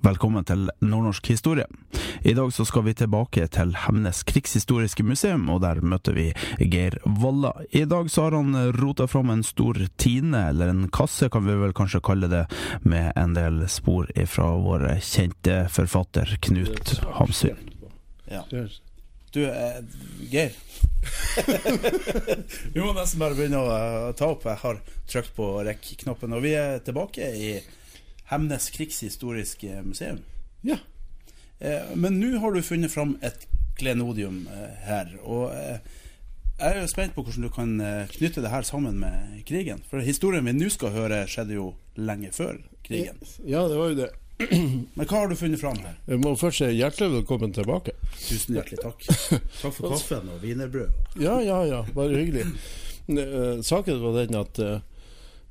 Velkommen til Nordnorsk historie. I dag så skal vi tilbake til Hemnes krigshistoriske museum, og der møter vi Geir Valla. I dag så har han rota fram en stor tine, eller en kasse kan vi vel kanskje kalle det, med en del spor fra vår kjente forfatter Knut Hamsun. Ja. Du, eh, Geir. Vi må nesten bare begynne å eh, ta opp. Jeg har trykt på rekk-knappen. Og vi er tilbake i Hemnes krigshistoriske museum. Ja. Eh, men nå har du funnet fram et klenodium eh, her. Og eh, jeg er jo spent på hvordan du kan knytte det her sammen med krigen. For historien vi nå skal høre, skjedde jo lenge før krigen. Ja, det var jo det. Men hva har du funnet fram her? Jeg må først si hjertelig velkommen tilbake. Tusen hjertelig takk. Takk for kaffen og wienerbrød. Ja, ja, ja. Bare hyggelig. Saken var den at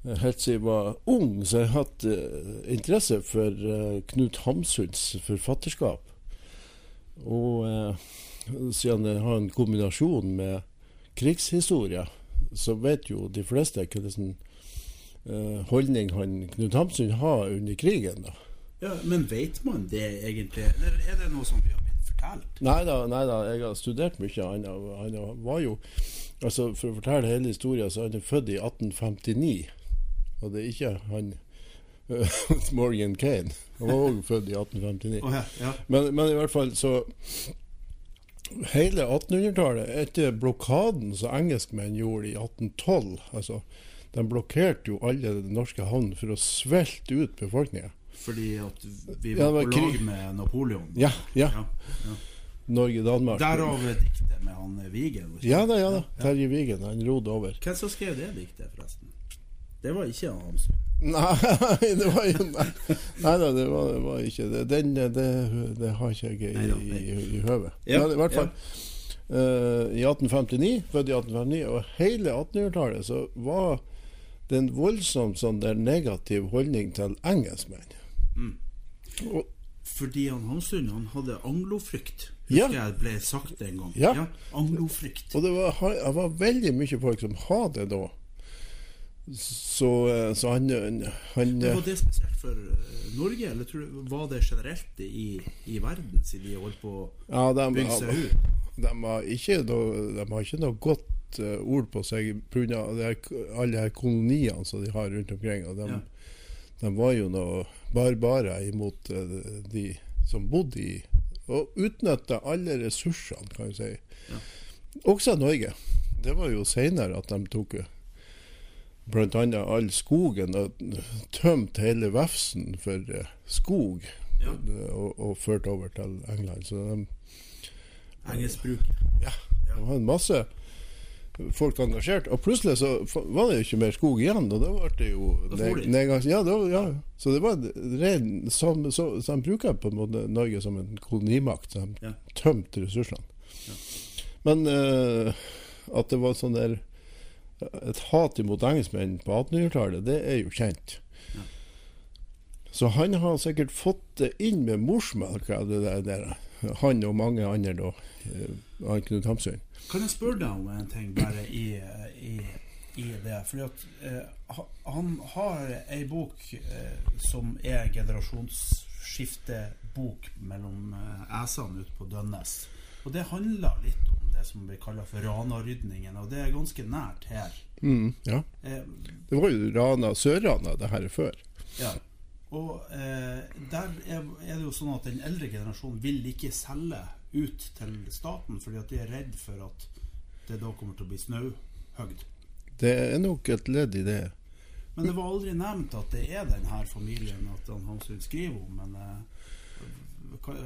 helt siden jeg var ung, så jeg har hatt uh, interesse for uh, Knut Hamsuns forfatterskap. Og uh, siden jeg har en kombinasjon med krigshistorie, så vet jo de fleste hvilken holdning han Knut Hamsun har under krigen. da. Ja, Men vet man det egentlig? Eller er det noe som vi har blitt fortalt? Nei da, jeg har studert mye. Han, han var jo altså For å fortelle hele historien, så er han født i 1859. Og det er ikke han Morgan Kane. Han var òg født i 1859. Oh, ja, ja. Men, men i hvert fall så Hele 1800-tallet, etter blokaden som engelskmenn gjorde i 1812 altså, De blokkerte jo alle norske havner for å svelte ut befolkninga. Fordi at vi var ja, var på lag med Napoleon. Ja, ja. Ja. Norge-Danmark. Derav diktet med han Vigen. Ja da, ja da. Terje Vigen, han rodde over. Hvem som skrev det diktet, forresten? Det var ikke Hamsun. Nei, det var jo Nei, nei da, det var, det var ikke det. Den, det, det har ikke jeg i, i, i, i høvet. Ja, Men i hvert fall eh, I 1859, født i 1859, og hele 1800-tallet så var det en voldsom sånn der negativ holdning til engelskmenn. Og, Fordi han Hamsun han hadde anglofrykt. Ja. Husker jeg ble sagt en gang. Ja. Anglofrykt. og det var, det var veldig mye folk som hadde det da. Så, eh, så han, han Var det spesielt for eh, Norge, eller du, var det generelt i, i verden, siden de holdt på å Ja, bygge seg ut? de, har ikke ikke noe godt eh, ord på seg pga. alle de her koloniene som de har rundt omkring. Og de, Ja. de var jo noe barbarer imot eh, de som bodde i Og utnytta alle ressursene, kan du si. Også Norge. Det var jo seinere at de tok bl.a. all skogen og tømt hele vefsen for eh, skog. Ja. Og, og ført over til England. Så de Engelskbruk. ja, var en masse folk engasjert. Og plutselig så var det jo ikke mer skog igjen, og da ble det jo de. ned- nedgangs... Ja, det var, ja. Så det var en ren som, så, så de bruker på en måte Norge som en kolonimakt. Så de Ja. tømte ressursene. Men uh, at det var sånn der et hat imot engelskmenn på 1800-tallet, det er jo kjent. Så han har sikkert fått det inn med morsmelka, det der, der. Han og mange andre, da. eh, Han Knut Hamsun. Kan jeg spørre deg om en ting bare i, i, i det? Fordi at eh, han har ei bok eh, som er generasjonsskiftebok mellom eh, æsene ute på Dønnes. Og det handler litt om det som blir kalla for Rana-rydningen, og det er ganske nært her. Mm, ja. Eh, Det var jo Rana, Sør-Rana det her før. ja. Og eh, der er, er det jo sånn at den eldre generasjonen vil ikke selge ut til staten, fordi at de er redd for at det da kommer til å bli snauhøgd. Det er nok et ledd i det. Men det var aldri nevnt at det er denne familien at han Hamsun skriver om. Men eh,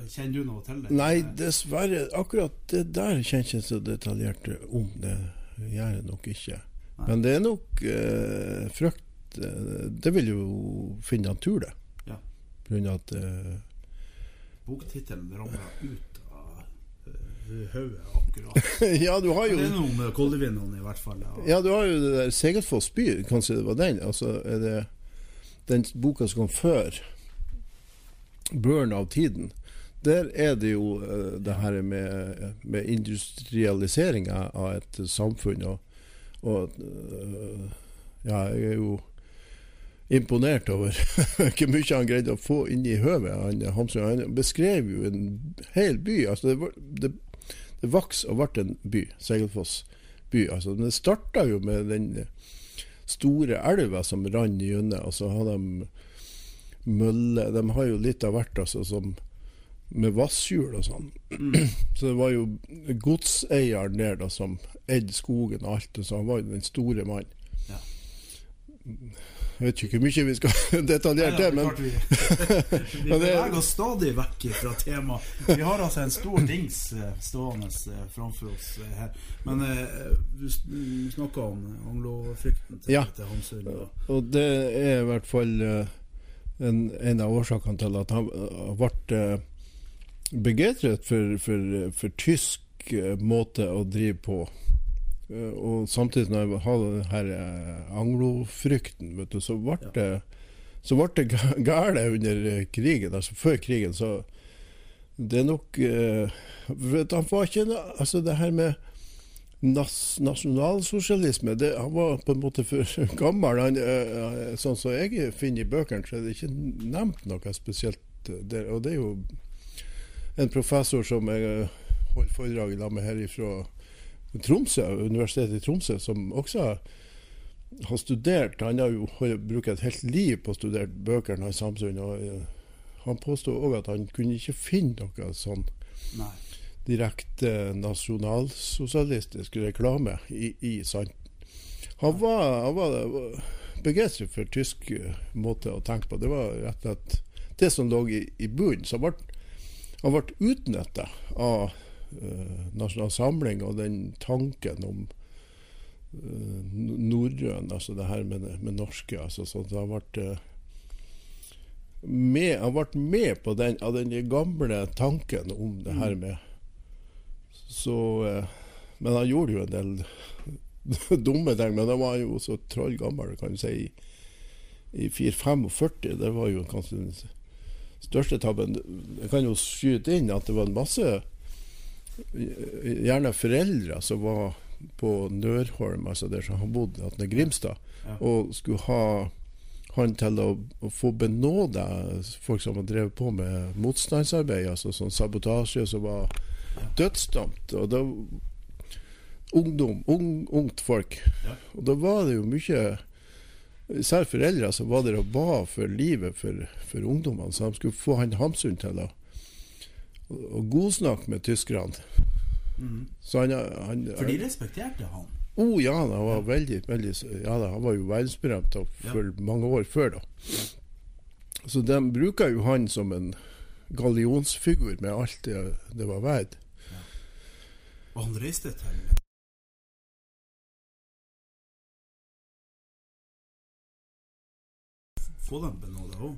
kjenner du noe til det? Nei, dessverre. Akkurat det der kjenner jeg ikke så detaljert om. Det gjør jeg nok ikke. Men det er nok eh, frykt eh, Det vil jo finne natur, det. Ja. av at eh, Boktittelen ramla ut av eh, hodet akkurat. Ja, du har jo Det er noe med koldevindene, i hvert fall. Ja. Ja, du har jo det der Segelfoss by, kanskje det var den. Altså er det den boka som kom før 'Børn av tiden'. Der er det jo uh, det her med, med industrialiseringa av et samfunn. Og, og uh, ja, jeg er jo imponert over hvor mye han greide å få inn i høvet. Han, han beskrev jo en hel by. altså Det, det, det vokste og ble en by, Segelfoss by. altså Men det starta jo med den store elva som rant gjennom, og så hadde de mølle De har jo litt av hvert, altså, som med vasshjul og sånn. Så det var jo godseieren der da, som eide skogen og alt, så han var jo den store mannen. Ja. Jeg vet ikke hvor mye vi skal detaljere det, men vi, vi beveger oss stadig vekk fra temaet. Vi har altså en stor dings eh, stående eh, framfor oss eh, her. Men du, snakka om anglofrykten til, Ja. til Hamsun. og- det er i hvert fall en, en av årsakene til at han eh, ble eh, begeistret for, for, for tysk eh, måte å drive på. Og samtidig når jeg hadde den her eh, anglofrykten, vet du, så ble det så ble det gale under krigen, altså før krigen, så det er nok uh, vet Han var ikke Altså, det her med nas nasjonalsosialisme det, Han var på en måte for gammel. Han, eh, sånn som jeg finner i bøkene, så er det ikke nevnt noe spesielt der. Og det er jo en professor som jeg eh, holder foredrag lag med her fra Tromsø, Universitetet i Tromsø, som også har studert Han har jo brukt et helt liv på å studere bøkene hans Samsung. Og eh, han påstod òg at han kunne ikke finne noe sånn Nei. Direkte nasjonalsosialistisk reklame i, i Sand. Han var, han var begeistret for tysk eh, måte å tenke på. Det var rett og slett det som lå i, i bunnen. Så han ble, ble utnytta av uh, Nasjonal Samling og den tanken om uh, norrøn, altså det her med, med norske. Altså, sånn, at han ble Uh, med, han ble med på den, av den gamle tanken om det her med Så eh, Men han gjorde jo en del dumme ting. Men han var jo så trollgammel, kan du si, i, i 4-45. Det var jo kanskje den største tabben. Jeg kan jo skyte inn at det var en masse Gjerne foreldre som var på Nørholm, altså der som han bodde, at Grimstad, Ja. og skulle ha han til å, å få benåde folk som har drevet på med motstandsarbeid, altså sånn sabotasje som var dødsdømt. Og da Ungdom, ung, ungt folk. Og da var det jo mye Især foreldre som var der og ba for livet for, for ungdommene, så de skulle få han Hamsun til å, å godsnakke med tyskerne. Mm. Så han, han For de respekterte han. Oh ja, han var veldig, veldig ja, Han var jo verdensberømt for Ja. mange år før, da. Så de bruker jo han som en gallionsfigur med alt det, det var verdt. Og han reiste til Få dem benåda òg.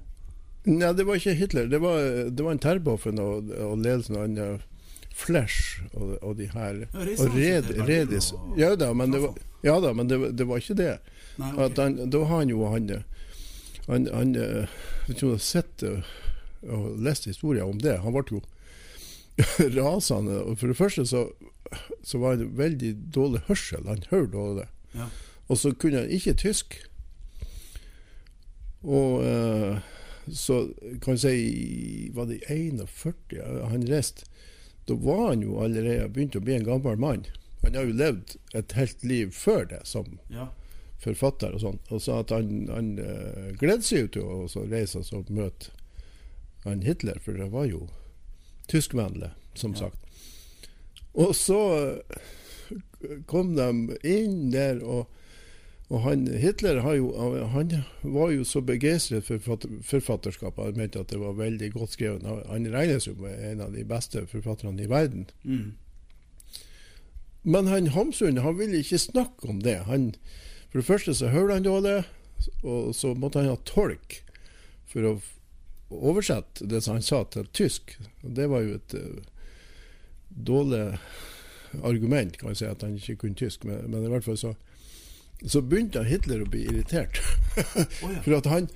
Nei, det var ikke Hitler. Det var, det var en Terboven og, og ledelsen av eh, Flash og, og de her Ja, Og Red, Redis. og- Ja da, men det var, ja, da, men det, var- det var ikke det. Nei, At han, da har han jo han Han, han jeg om du har sett eh, og lest historier om det. Han ble jo rasende. Og for det første så, så var han veldig dårlig hørsel. Han hørte dårlig. Ja. Og så kunne han ikke tysk. Og uh, så kan jeg si Var det i 41 han reiste? Da var han jo allerede begynt å bli en gammel mann. Han har jo levd et helt liv før det som Ja. forfatter og sånn. Og så at han, han uh, gledde seg jo til å reise og møte han Hitler, for det var jo tyskvennlig, som Ja. sagt. Og så kom de inn der, og, og han, Hitler har jo, han var jo så begeistret for forfatterskapet. Han mente at det var veldig godt skrevet. Han- regnes jo med en av de beste forfatterne i verden. Mm. Men han Hamsun han ville ikke snakke om det. Han, for det første så hørte han dårlig, og så måtte han ha tolk for å oversette det som han sa, til tysk. Det var jo et dårlig argument, kan jeg si, at han ikke kunne tysk. Men, men i hvert fall så, så begynte Hitler å bli irritert. Oh, ja. For at han,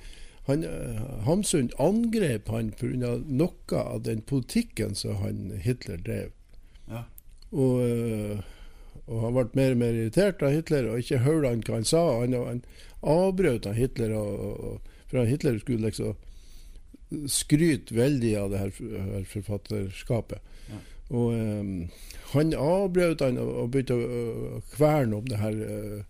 han uh, Hamsun angrep han pga. noe av den politikken som han Hitler drev. Ja. Og, uh, og han ble mer og mer irritert av Hitler og ikke hørte han hva han sa. Han, han avbrøt han Hitler, og, og, for Hitler skulle liksom skryte veldig av det her, her forfatterskapet. Ja. Og um, han avbrøt han og, og begynte å kverne om det her uh,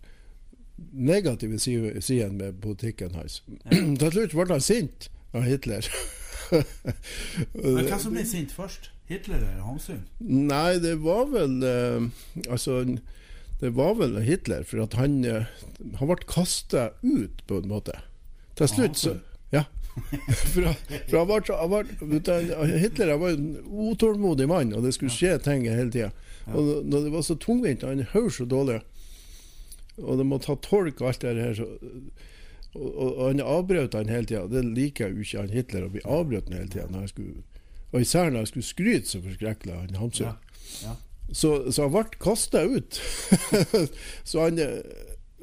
negative si- siden med politikken hans. Til slutt ble han sint av Hitler. Men hvem som ble sint først? Hitler eller Hamsun? Nei, det var vel uh, Altså, det var vel Hitler, for han eh, Han ble kasta ut, på en måte. Til slutt så Ja. For, for han var, ble, du, Hitler han var en utålmodig mann, og det skulle skje ting hele tida. Og når det var så tungvint, han hørte så dårlig, og det måtte ha tolk og alt det her så, og, og, og han avbrøt han hele tida. Det liker jo ikke han Hitler å bli avbrutt hele tida. Og især når han skulle skryte så forskrekkelig, han Hamsun. Ja. Ja. Så, så han ble kasta ut. så, han, eh,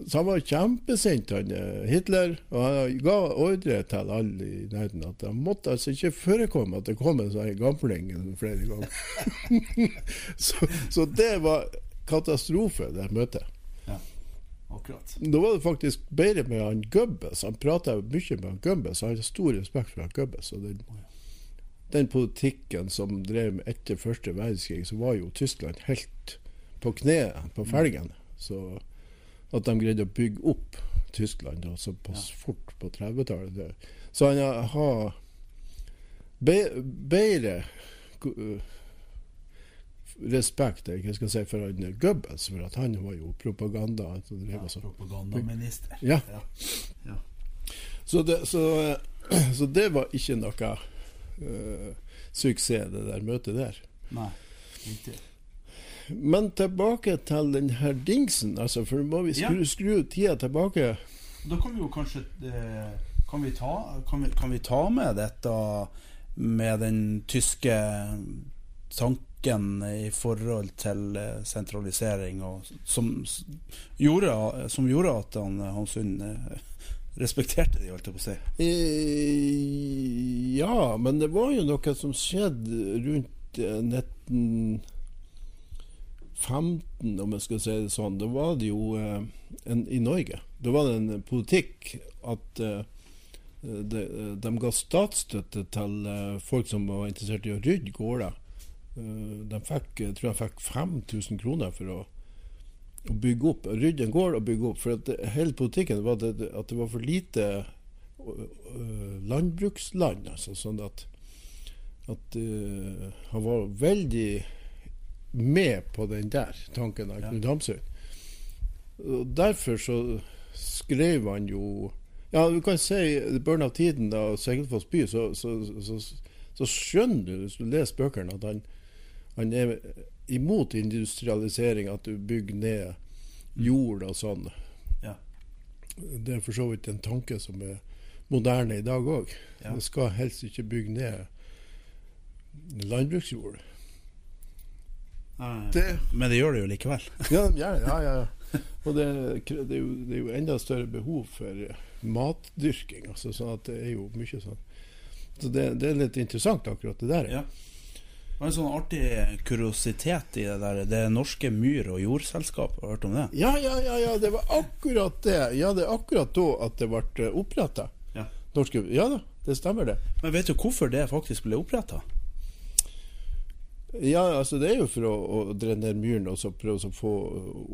så han var kjempesint, han eh, Hitler. Og han ga ordre til alle i nærheten at det måtte altså ikke forekomme at det kom en sånn gamling flere ganger. så, så det var katastrofe, det møtet. Akkurat. Da var det faktisk bedre med han Goebbels. Han prata mye med han Goebbels. Han har stor respekt for han Goebbels. Og den, den politikken som drev med etter første verdenskrig, så var jo Tyskland helt på kne på felgen. Så at de greide å bygge opp Tyskland såpass fort på 30-tallet Så han har be, bedre uh, respekt jeg skal si, for han Goebbels, for at han var jo propaganda. Ja, propagandaminister. Ja. Ja. Ja. Så det, så, eh, så det var ikke noe uh, suksess, det der møtet der. Nei, riktig. Men tilbake til den her dingsen, altså, for må vi skru, skru tida tilbake. Da kan vi jo kanskje eh, kan vi, ta, kan, vi, kan vi ta, med dette med den tyske tanken i forhold til eh, sentralisering, og, som, gjorde, som, gjorde, at han, Hansund eh, respekterte det holdt jeg på å si? Ja, men det var jo noe som skjedde rundt 19... 15, om jeg skal si det sånn, da var det jo eh, en, i Norge Da var det en politikk at eh, eh, de, de ga statsstøtte til folk som var interessert i å rydde gårder. De fikk, jeg tror de fikk 5000 kroner for å, å bygge opp, rydde en gård og bygge opp. For det, hele politikken var at det, at det var for lite landbruksland. Altså, sånn at, at uh, han var veldig med på den der tanken av. Knut Hamsun. Og derfor så skrev han jo Ja, du kan si børn av tiden da Segelfoss by, så, så, så, så skjønner du hvis du leser bøkene, at han, han er imot industrialisering, at du bygger ned jord og sånn. Ja. Det er for så vidt en tanke som er moderne i dag òg. Ja. Du skal helst ikke bygge ned landbruksjord. Eh, Det, Men det gjør det jo likevel. ja, ja, ja, ja. Og det, det, er jo, det er jo enda større behov for eh, matdyrking. Altså, sånn at det er jo mye sånn. Så det, det er litt interessant, akkurat det der. Ja. Det var en sånn artig kuriositet i det der. Det norske myr- og jordselskap. Har du hørt om det? Ja, ja, ja, ja, det var akkurat det. Ja, det er akkurat da at det ble oppretta. Ja. Norske Ja da, det stemmer det. Men vet du hvorfor det faktisk ble oppretta? Ja, altså det er jo for å, å drenere myren og så prøve å få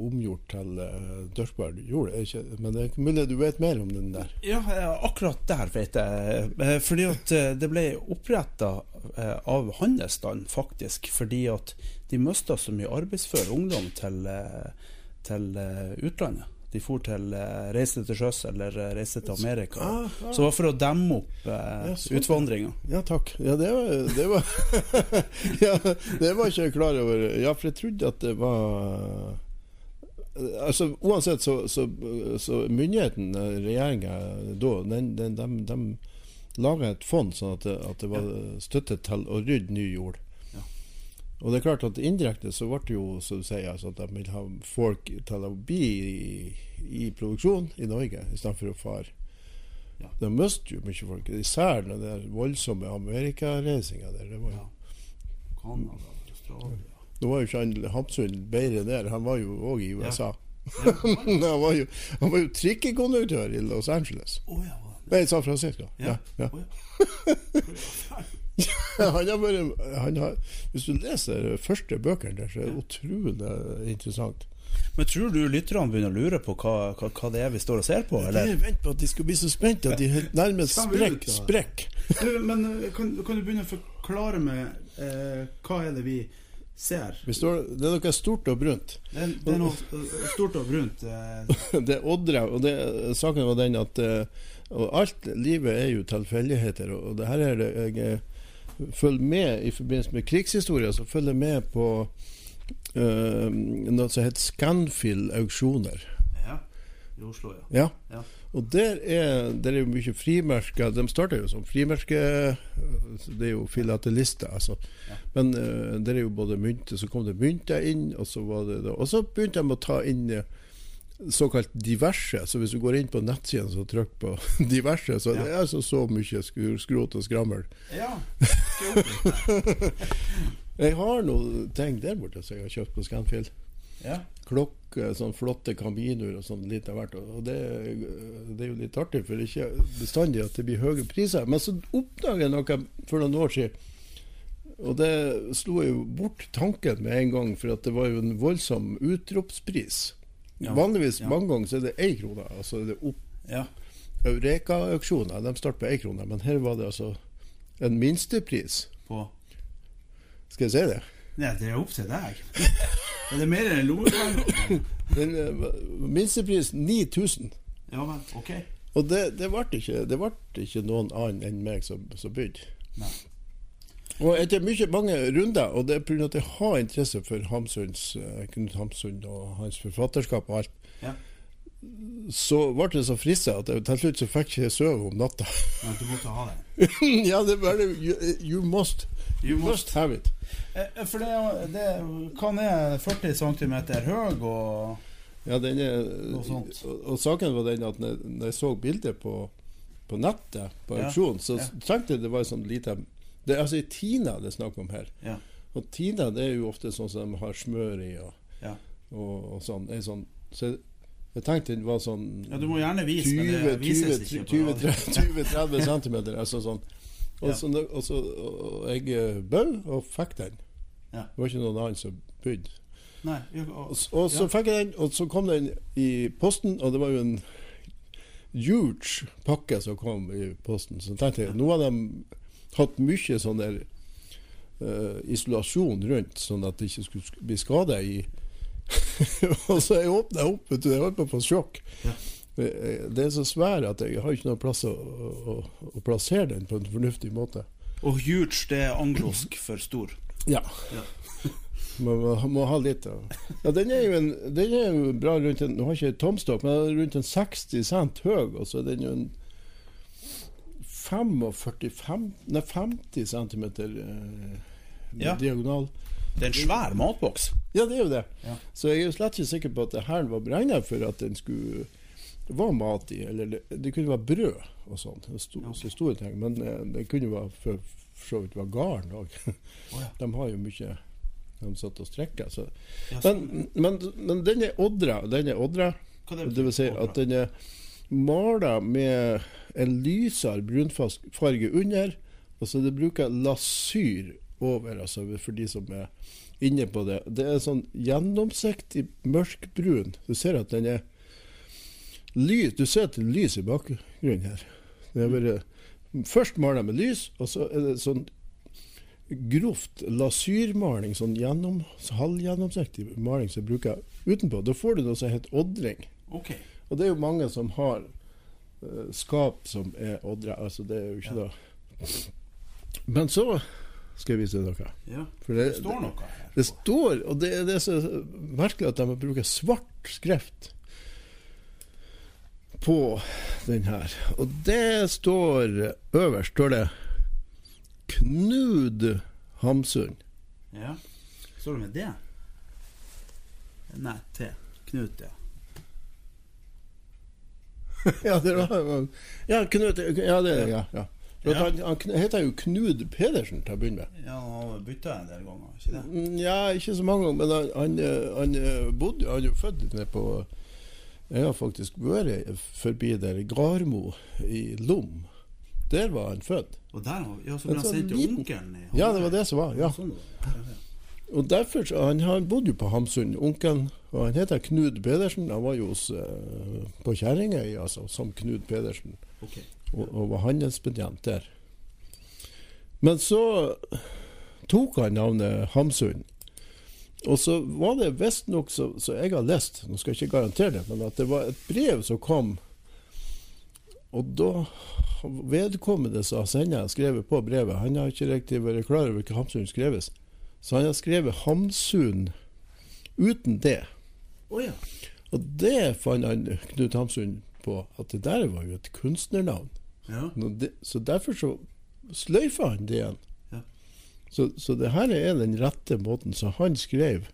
omgjort til uh, dyrkbar jord. men det er mulig du vet mer om den der. Ja, eh, akkurat der vet jeg. Eh, Fordi at eh, det ble oppretta av handelsstand, faktisk. Fordi at de mista så mye arbeidsfør ungdom til, eh, til eh, utlandet. De for til uh, reise til sjøs eller uh, reise til Amerika. Ah, ah. Så det var for å demme opp uh, Ja, utvandringa. Ja, takk. Ja, det var, det var Ja, det var ikke jeg klar over. Ja, for jeg trodde at det var Altså, Uansett så, så, så myndigheten, regjeringa da, den, den, de, de laga et fond sånn at det, at det var støtte til å rydde ny jord. Og det er klart at indirekte så ble det jo, som du sier, altså at de vil ha folk til å bli i, i produksjon i Norge istedenfor å fare. Ja. De mister jo mye folk, især når det er voldsomme amerikareisinga der. Det var jo, Ja. Australia Nå var jo ikke Hamsun bedre der, han var jo òg i USA. Ja. han, var jo, han var jo trikkekonduktør i Los Angeles. Oh, ja. Nei, San Francisco. Ja. Ja, ja. Oh, ja. han har bare han har, hvis du leser første bøkene der, så er det utrolig interessant. Men tror du lytterne begynner å lure på hva, hva, hva det er vi står og ser på, eller? Jeg venter på at de skal bli så spente at de nærmest sprekk. sprekk. Men eh, kan, kan du begynne å forklare meg eh, hva er det vi ser? Vi står, det er noe stort og brunt. Det det er noe eh, stort og brunt. Eh, Det er Oddre, og det, saken var den at og alt livet er jo tilfeldigheter, og og det her er det jeg følger med i forbindelse med krigshistorie, så følger jeg med på uh, noe som heter Scanfield auksjoner. ja. I Oslo, ja. Ja. Ja. Og der er, det er jo mye frimerker. De starter jo som frimerke Det er jo filatelister, altså. Ja. Men uh, der er jo både mynter, så kom det mynter inn, og så var det Og så begynte de å ta inn eh, såkalt diverse. Så hvis du går inn på nettsiden og trykker på diverse, så Ja. det er altså så mye skrot og skrammel. Ja. Jeg har noen ting der borte som jeg har kjøpt på Scanfield. Ja. klokke, sånn flotte kaminer og sånn litt av hvert. Og det, det er jo litt artig, for det ikke bestandig at det blir høye priser. Men så oppdaget jeg noe for noen år siden, og det slo jo bort tanken med en gang, for at det var jo en voldsom utropspris. Ja, Vanligvis ja. mange ganger så er det én krone. så er det opp ja. Eureka-auksjoner, de starter på én krone, men her var det altså en minstepris. På Skal jeg si det? Nei, det er opp til deg. Er det mer enn lommepenger? Eh, minstepris 9000. Ja vel, ok. Og det, det ble ikke, det ble ikke noen annen enn meg som, som bydde. Og etter mye, mange runder, og det er pga. at jeg har interesse for Hamsuns, eh, Knut Hamsun og hans forfatterskap og alt, Ja. så ble det så frista at jeg til slutt så fikk jeg ikke sove om natta. Men du måtte ha det. ja, det er bare you, you must. You must have it. Eh, For det, det kan er 40 cm høy og Ja, den sånt. og, og saken var den at når, jeg så bildet på, på nettet, på Ja, så ja. tenkte jeg det var en sånn lite Det er altså Tina det er snakk om her. Ja. Og Tina det er jo ofte sånn som de har smør i og, Ja. og, og sånn. Sånn. Så jeg, tenkte det var sånn ja, du må gjerne vise, men det vises ikke på radio. 20-30 cm. Altså sånn. Og, Ja. så, og, så, og jeg eh, bød og fikk den. Ja. Det var ikke noen annen som bød. Nei, og, Og, så fikk jeg den, og så kom den i posten, og det var jo en huge pakke som kom i posten. Så tenkte jeg, nå av de hatt mye sånn der uh, isolasjon rundt, sånn at det ikke skulle bli skade i Og så jeg åpna opp, vet du, jeg holdt på å få sjokk. Ja. Eh, Det er så svær at jeg har ikke noen plass å, å, å plassere den på en fornuftig måte. og huge, det er anglosk for stor. Ja. Ja. Man må, må ha litt Ja, den er en, den er jo bra rundt en Nå har jeg ikke tomstokk, men rundt en 60 cent høy, og så er den jo en 45 Nei, 50 cm eh, Ja. diagonal. Det er en svær matboks. Ja, det er jo det. Ja. Så jeg er slett ikke sikker på at det her var beregna for at den skulle var mat i, eller det, det kunne være brød og sånn. Det sto- Ja. Så store ting. Men eh, det kunne være for, for så vidt være garn òg. Oh, ja. De har jo mye de satt og strekka. Så. Ja. Men, men, men den er odra. Den er odra. Hva det Det vil si at den er mala med en lysere brunfarge under, og så det bruker lasyr over, altså for de som er inne på det. Det er sånn gjennomsiktig mørkbrun. Du ser at den er lys Du ser at det er lys i bakgrunnen her. Er bare Først maler jeg med lys, og så er det sånn grovt lasyrmaling, sånn gjennom, halvgjennomsiktig maling som jeg bruker utenpå. Da får du noe som heter oddring. Ok. Og det er jo mange som har uh, skap som er oddra. Altså det er jo ikke Ja. da Men så skal jeg vise deg noe. Ja. Det, Det står noe her. det står, og det det er så merkelig at de bruker svart skrift på den her. Og det står øverst står det Knud Hamsun. Ja. Står det med det? Nei, T. Knut, ja. ja, det var Ja, Knut Ja, det er ja, ja. Ja. Han, han heter jo Knud Pedersen til å begynne med. Ja, Han har bytta en del ganger, ikke det? Mm, Ja, ikke så mange ganger, men han, han, han eh, bodde Han er jo født nede på Jeg har faktisk vært forbi der Garmo i Lom. Der var han født. Og der ja, så ble han sendt til onkelen Ja, det var det som var. ja Sånn ja. Og derfor, han, bodde jo på Hamsun, onkelen. Og han heter Knud Pedersen. Han var jo hos, eh, på Kjerringøy, altså, som Knud Pedersen. okay. Og, og var handelsbetjent der. Men så tok han navnet Hamsun. Og så var det visstnok, så, så jeg har lest, nå skal jeg ikke garantere det, men at det var et brev som kom. Og da vedkommende sa sender skrevet på brevet Han har ikke riktig vært klar over hva Hamsun skreves. Så han har skrevet Hamsun uten det. Oh, ja. Og det fant han Knut Hamsun på, at det der var jo et kunstnernavn. ja. Så derfor så sløyfa han det igjen. Ja. Så, så det her er den rette måten. Så han skrev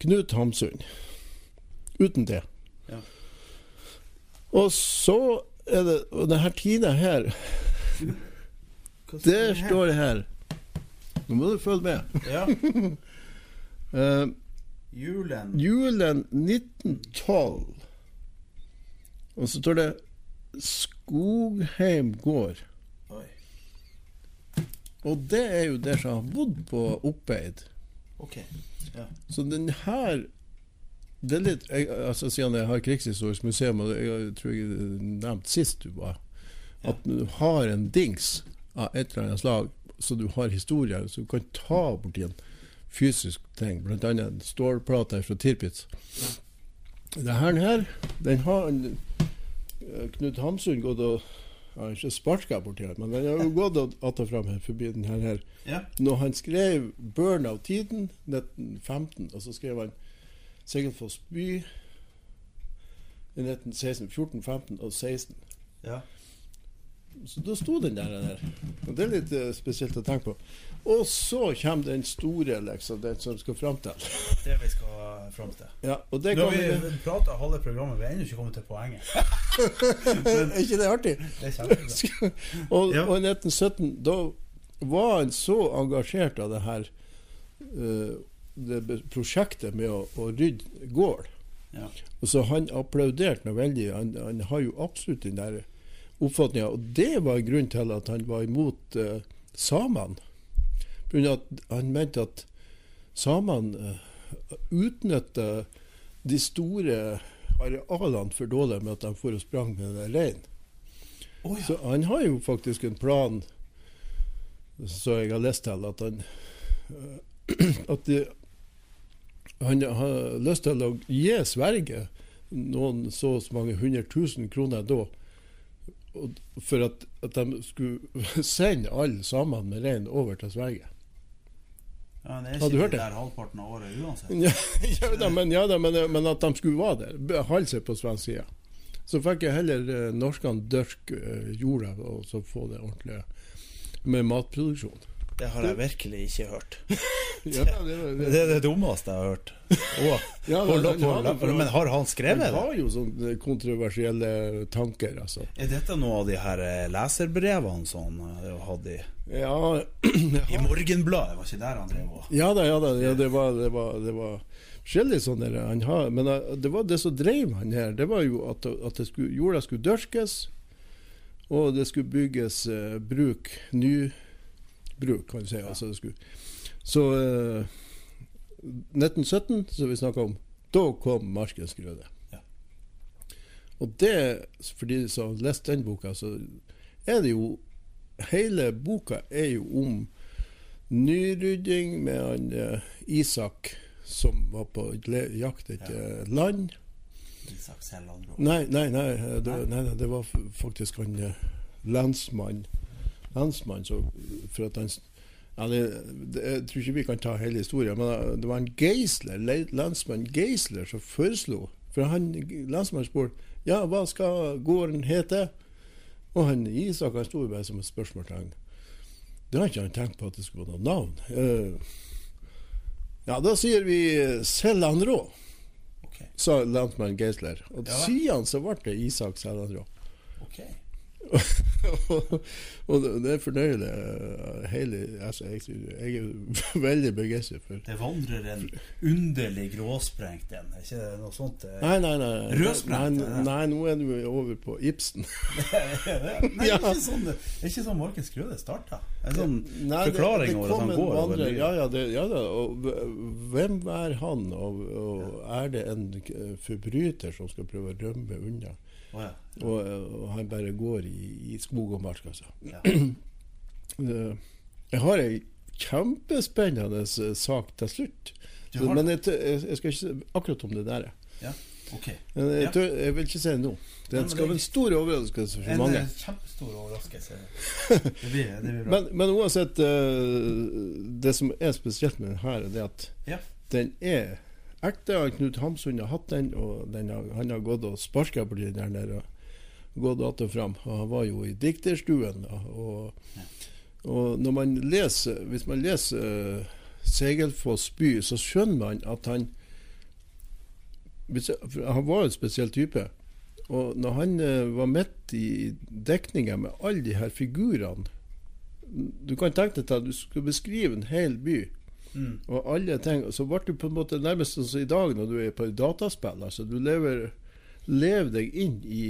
Knut Hamsun uten det. Ja. Og så er det Og denne tida her det står det her Nå må du følge med. Ja. Eh, Julen julen 1912. Og så står det Skogheim gård. Oi. Og det er jo der som har bodd på Oppeid. Okay. Ja. Så den her det er litt, jeg, altså Siden jeg har Krigshistorisk museum, og jeg tror jeg nevnte sist du var, at du har en dings av et eller annet slag, så du har historier, så du kan ta borti en fysisk ting, bl.a. en stålplate fra Tirpitz. Det her, her den har eh, Knut Hamsun gått og Jeg har ikke sparka borti her, men den har jo gått att og fram her forbi den her. her ja. når han skrev 'Burn av tiden' 1915, og så skrev han 'Segelfoss by' i 1916, 14, 15 og 16. ja. Så da sto den der. der. Og Det er litt uh, spesielt å tenke på. Og så kommer den store, liksom, den som skal fram til. Det vi skal fram til. Ja, og det Nå har vi vi prata halve programmet, vi er ennå ikke kommet til poenget. Er ikke det artig? Det er og, Ja. og i 1917, da var han så engasjert av det her uh, det prosjektet med å, å rydde gård. Ja. Og så Han applauderte noe veldig. Han, han har jo absolutt den der oppfatninga. Og det var grunnen til at han var imot uh, samene. Han mente at samene uh, utnytta de store arealene for dårlig med at de for og sprang med den reinen. Oh, ja. Så han har jo faktisk en plan, så jeg har lest til, at han eh, at de, han har lyst til å gi Sverige noen så mange hundre tusen kroner da, for at, at de skulle sende alle sammen med rein over til Sverige. Ja, men det er du ikke hørt det det? der halvparten av året uansett. Ja, ja, da, men, ja da, men, men at de skulle være der, holde seg på svensk side. Så fikk jeg heller eh, norskene dyrke eh, jorda og så få det ordentlig med matproduksjon. Det har jeg virkelig ikke hørt. Ja, det, det, Det er det dummeste jeg har hørt. Oh, Ja, hold men opp, han hold opp. det, Men har han Han skrevet det? har jo sånne kontroversielle tanker, altså. Er dette noe av de her eh, leserbrevene som han eh, hadde i, Ja, i Morgenbladet? Var ikke der han drev og ja da, ja da. Ja, det var, det var, det var forskjellig sånn der han har. Men eh, det var det som drev han her, det var jo at, at det skulle, jorda skulle dyrkes, og det skulle bygges eh, bruk, nybruk, kan du si. Altså, det skulle. Så eh, 1917, som vi snakka om, da kom Markens grøde. Ja. Og det, for de som har lest den boka, så er det jo Hele boka er jo om nyrydding med han eh, Isak som var på jakt etter land. Isak Selland? Nei, nei, nei, det, nei, nei, det var faktisk han eh, lensmann Lensmann så, For at han ja, det, det, Jeg tror ikke vi kan ta hele historien, men eh, det var en Geisler, lensmann Geisler som foreslo For han lensmannen spurte ja, hva skal gården hete? Og han Isak han sto bare som et spørsmålstegn. Det har ikke han tenkt på at det skulle være noe navn. Uh, ja, da sier vi Sellandrå, okay. sa lensmann Geisler. Og Ja. siden så ble det Isak Sellandrå. ok. Og, det- det er fornøyelig. eh, Hele, altså, jeg, jeg er veldig begeistret for Det vandrer en underlig gråsprengt en, er ikke det noe sånt? Det... Nei, nei, nei. Rødsprengt, Nei, nei, nå er du over på Ibsen. Nei, Ja. ikke sånn, det er ikke sånn Markus Grøde starta. En sånn Nei, forklaring det over at han går over. Ja, ja, det, ja da. Og hvem er han, og, og er det en forbryter som skal prøve å rømme unna? Ja. Og, og han bare går i, i skog og mark, altså. Ja. Eh, Jeg har ei kjempespennende eh, sak til slutt. Men jeg, jeg, skal ikke si akkurat om det der. ja. Okay. Men jeg, tør, jeg vil ikke si det nå. Det skal være en stor overraskelse for En mange. En kjempestor overraskelse. Det blir, det blir bra. Men, men uansett, eh, det som er spesielt med den her, er at ja. den er ekte. Knut Hamsun har hatt den, og den han har gått og sparka på den der. Og gått att og fram. Og han var jo i dikterstuen. Og, og når man leser, hvis man leser uh, Segelfoss by, så skjønner man at han Han var en spesiell type. Og når han uh, var midt i dekninga med alle de her figurene Du kan tenke deg at du skal beskrive en hel by. Mm. Og alle ting, så ble du på en måte nærmest som i dag når du er på dataspill. Altså, du lever, lever deg inn i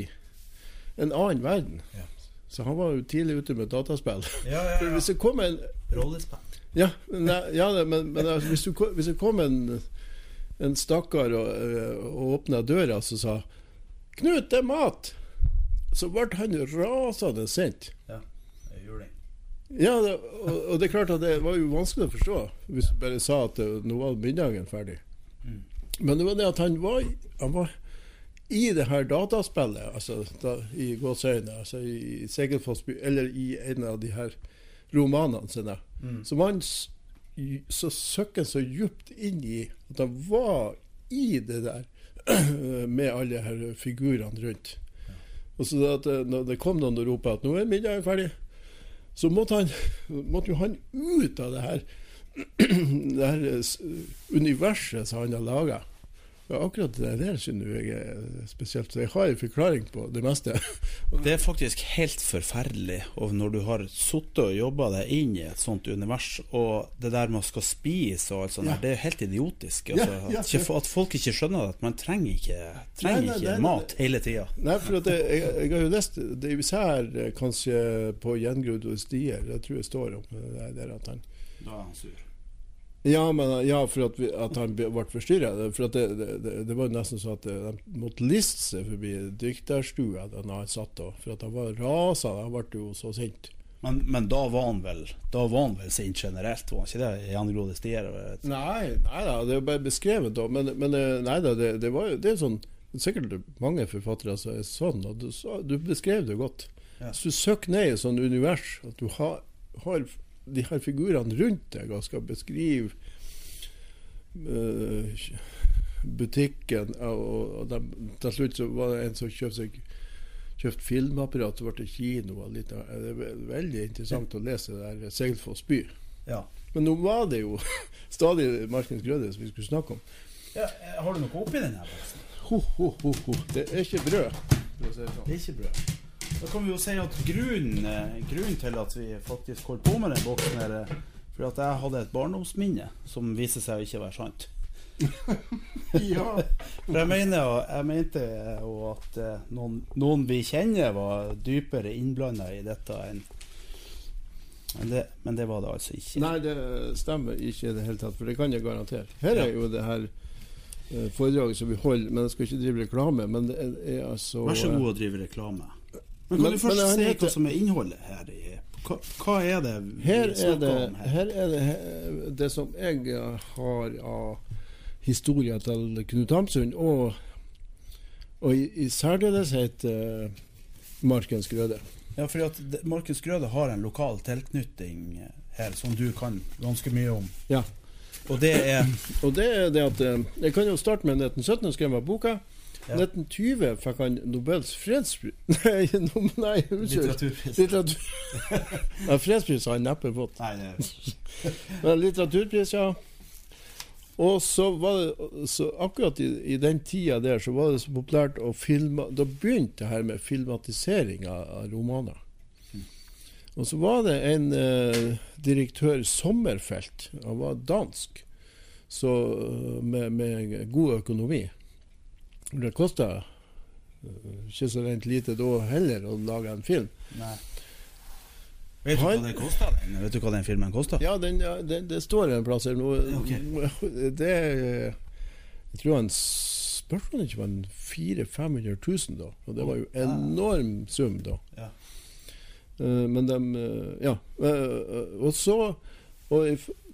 en annen verden. Ja. Så han var jo tidlig ute med dataspill. Ja, ja, ja. hvis det kom en Rollespill. Ja, nei, ja men, men altså, hvis, du, hvis det kom en, en stakkar og, øh, og åpna døra og sa 'Knut, det er mat!' Så ble han rasende sint. Ja. Ja, det, og, og det er klart at det var jo vanskelig å forstå hvis du bare sa at det, nå var middagen ferdig. Mm. Men det var det at han var, han var i det her dataspillet, altså da, i gåseøyne, altså i Segelfossby, eller i en av de her romanene sine, Mm. så var han så søkken så djupt inn i at han var i det der med alle her figurene rundt. Og så at eh, når det kom noen og ropte at nå er middagen ferdig, så måtte, han, måtte jo han ut av det her, det her universet som han har laga. Akkurat det der syns jeg er spesielt. Så jeg har en forklaring på det meste. Det er faktisk helt forferdelig og når du har sittet og jobba deg inn i et sånt univers, og det der man skal spise og alt sånt, Ja. det er helt idiotisk. Altså, ja, at, ikke, at folk ikke skjønner at man trenger ikke, trenger Nei, nei, ikke nei, mat hele tida. Nei, for at jeg, jeg, har jo lest det er især eh, kanskje på gjengrodde stier. Det tror jeg står om det der, der at han Da er han sur. Ja, men, ja for at, vi, at han ble forstyrra. For det, det, det, var nesten sånn at eh, de måtte liste seg forbi dykterstua da han satt der. For at han var rasa. Han ble jo så sint. Men, men da var han vel Da var han vel sint generelt, var han ikke det? Gjengrodde stier? og- Nei, nei da, det er bare beskrevet da. Men, men eh, nei da, det, det var jo det er sånn Sikkert mange forfattere som er sånn, og du, du beskrev det godt. Ja. Hvis du søker ned i et sånt univers, at du har, har de her figurene rundt deg og skal beskrive uh, butikken Og, og de, til slutt så var det en som kjøpte seg kjøpt filmapparat, så ble det kino. Og litt, det er veldig interessant å lese det der Seilfoss by. Ja. Men nå var det jo stadig Markens Grøde som vi skulle snakke om. ja. eh, Har du noe oppi den her? Ho, ho, ho, ho. Det er ikke brød. sånn. Det er ikke brød. Da kan vi jo si at grunnen, eh, grunnen til at vi faktisk holdt på med den boksen, er fordi at jeg hadde et barndomsminne som viser seg å ikke være sant. Ja. For jeg mener jeg mente jo at eh, noen, noen vi kjenner, var dypere innblanda i dette enn men det, men det var det altså ikke. Nei, det stemmer ikke i det hele tatt, for det kan jeg garantere. Her er jo det her eh, foredraget som vi holder, men jeg skal ikke drive reklame. Men det er, er altså Vær så eh, god å drive reklame. Men kan Men- du først si heter- hva som er innholdet her? i Hva, hva er det vi Her er snakker det, om her? her er det her, det som jeg eh, har av historien til Knut Hamsun, og, og i, i særdeleshet uh, Markens Grøde. Ja, fordi at Markens Grøde har en lokal tilknytning eh, her som du kan ganske mye om. Ja. Og det er Og det er det at eh, Jeg kan jo starte med 1917, skrev jeg boka. Ja. 1920 fikk han Nobels fredspris Nei, no, nei unnskyld. Litteraturpris. Litteratur. ja, fredspris har han neppe fått. Nei, det Men litteraturpris, ja. Og så var det så Akkurat i, i den tida der så var det så populært å filme Da begynte det her med filmatisering av, av romaner. Og så var det en eh, direktør, Sommerfelt, han var dansk, så, eh, med, med god økonomi. Det kosta ikke så rent lite da heller å lage en film. Nei. Vet du hva Han-? Den? Vet du hva den filmen kosta? Ja, den, ja, det, det står en plass her nå. Okay. Det Jeg tror han spurte om det ikke var en 400 500 000 da. Og det var jo enorm sum da. Ja. Eh, men de eh, Ja. Eh, og så og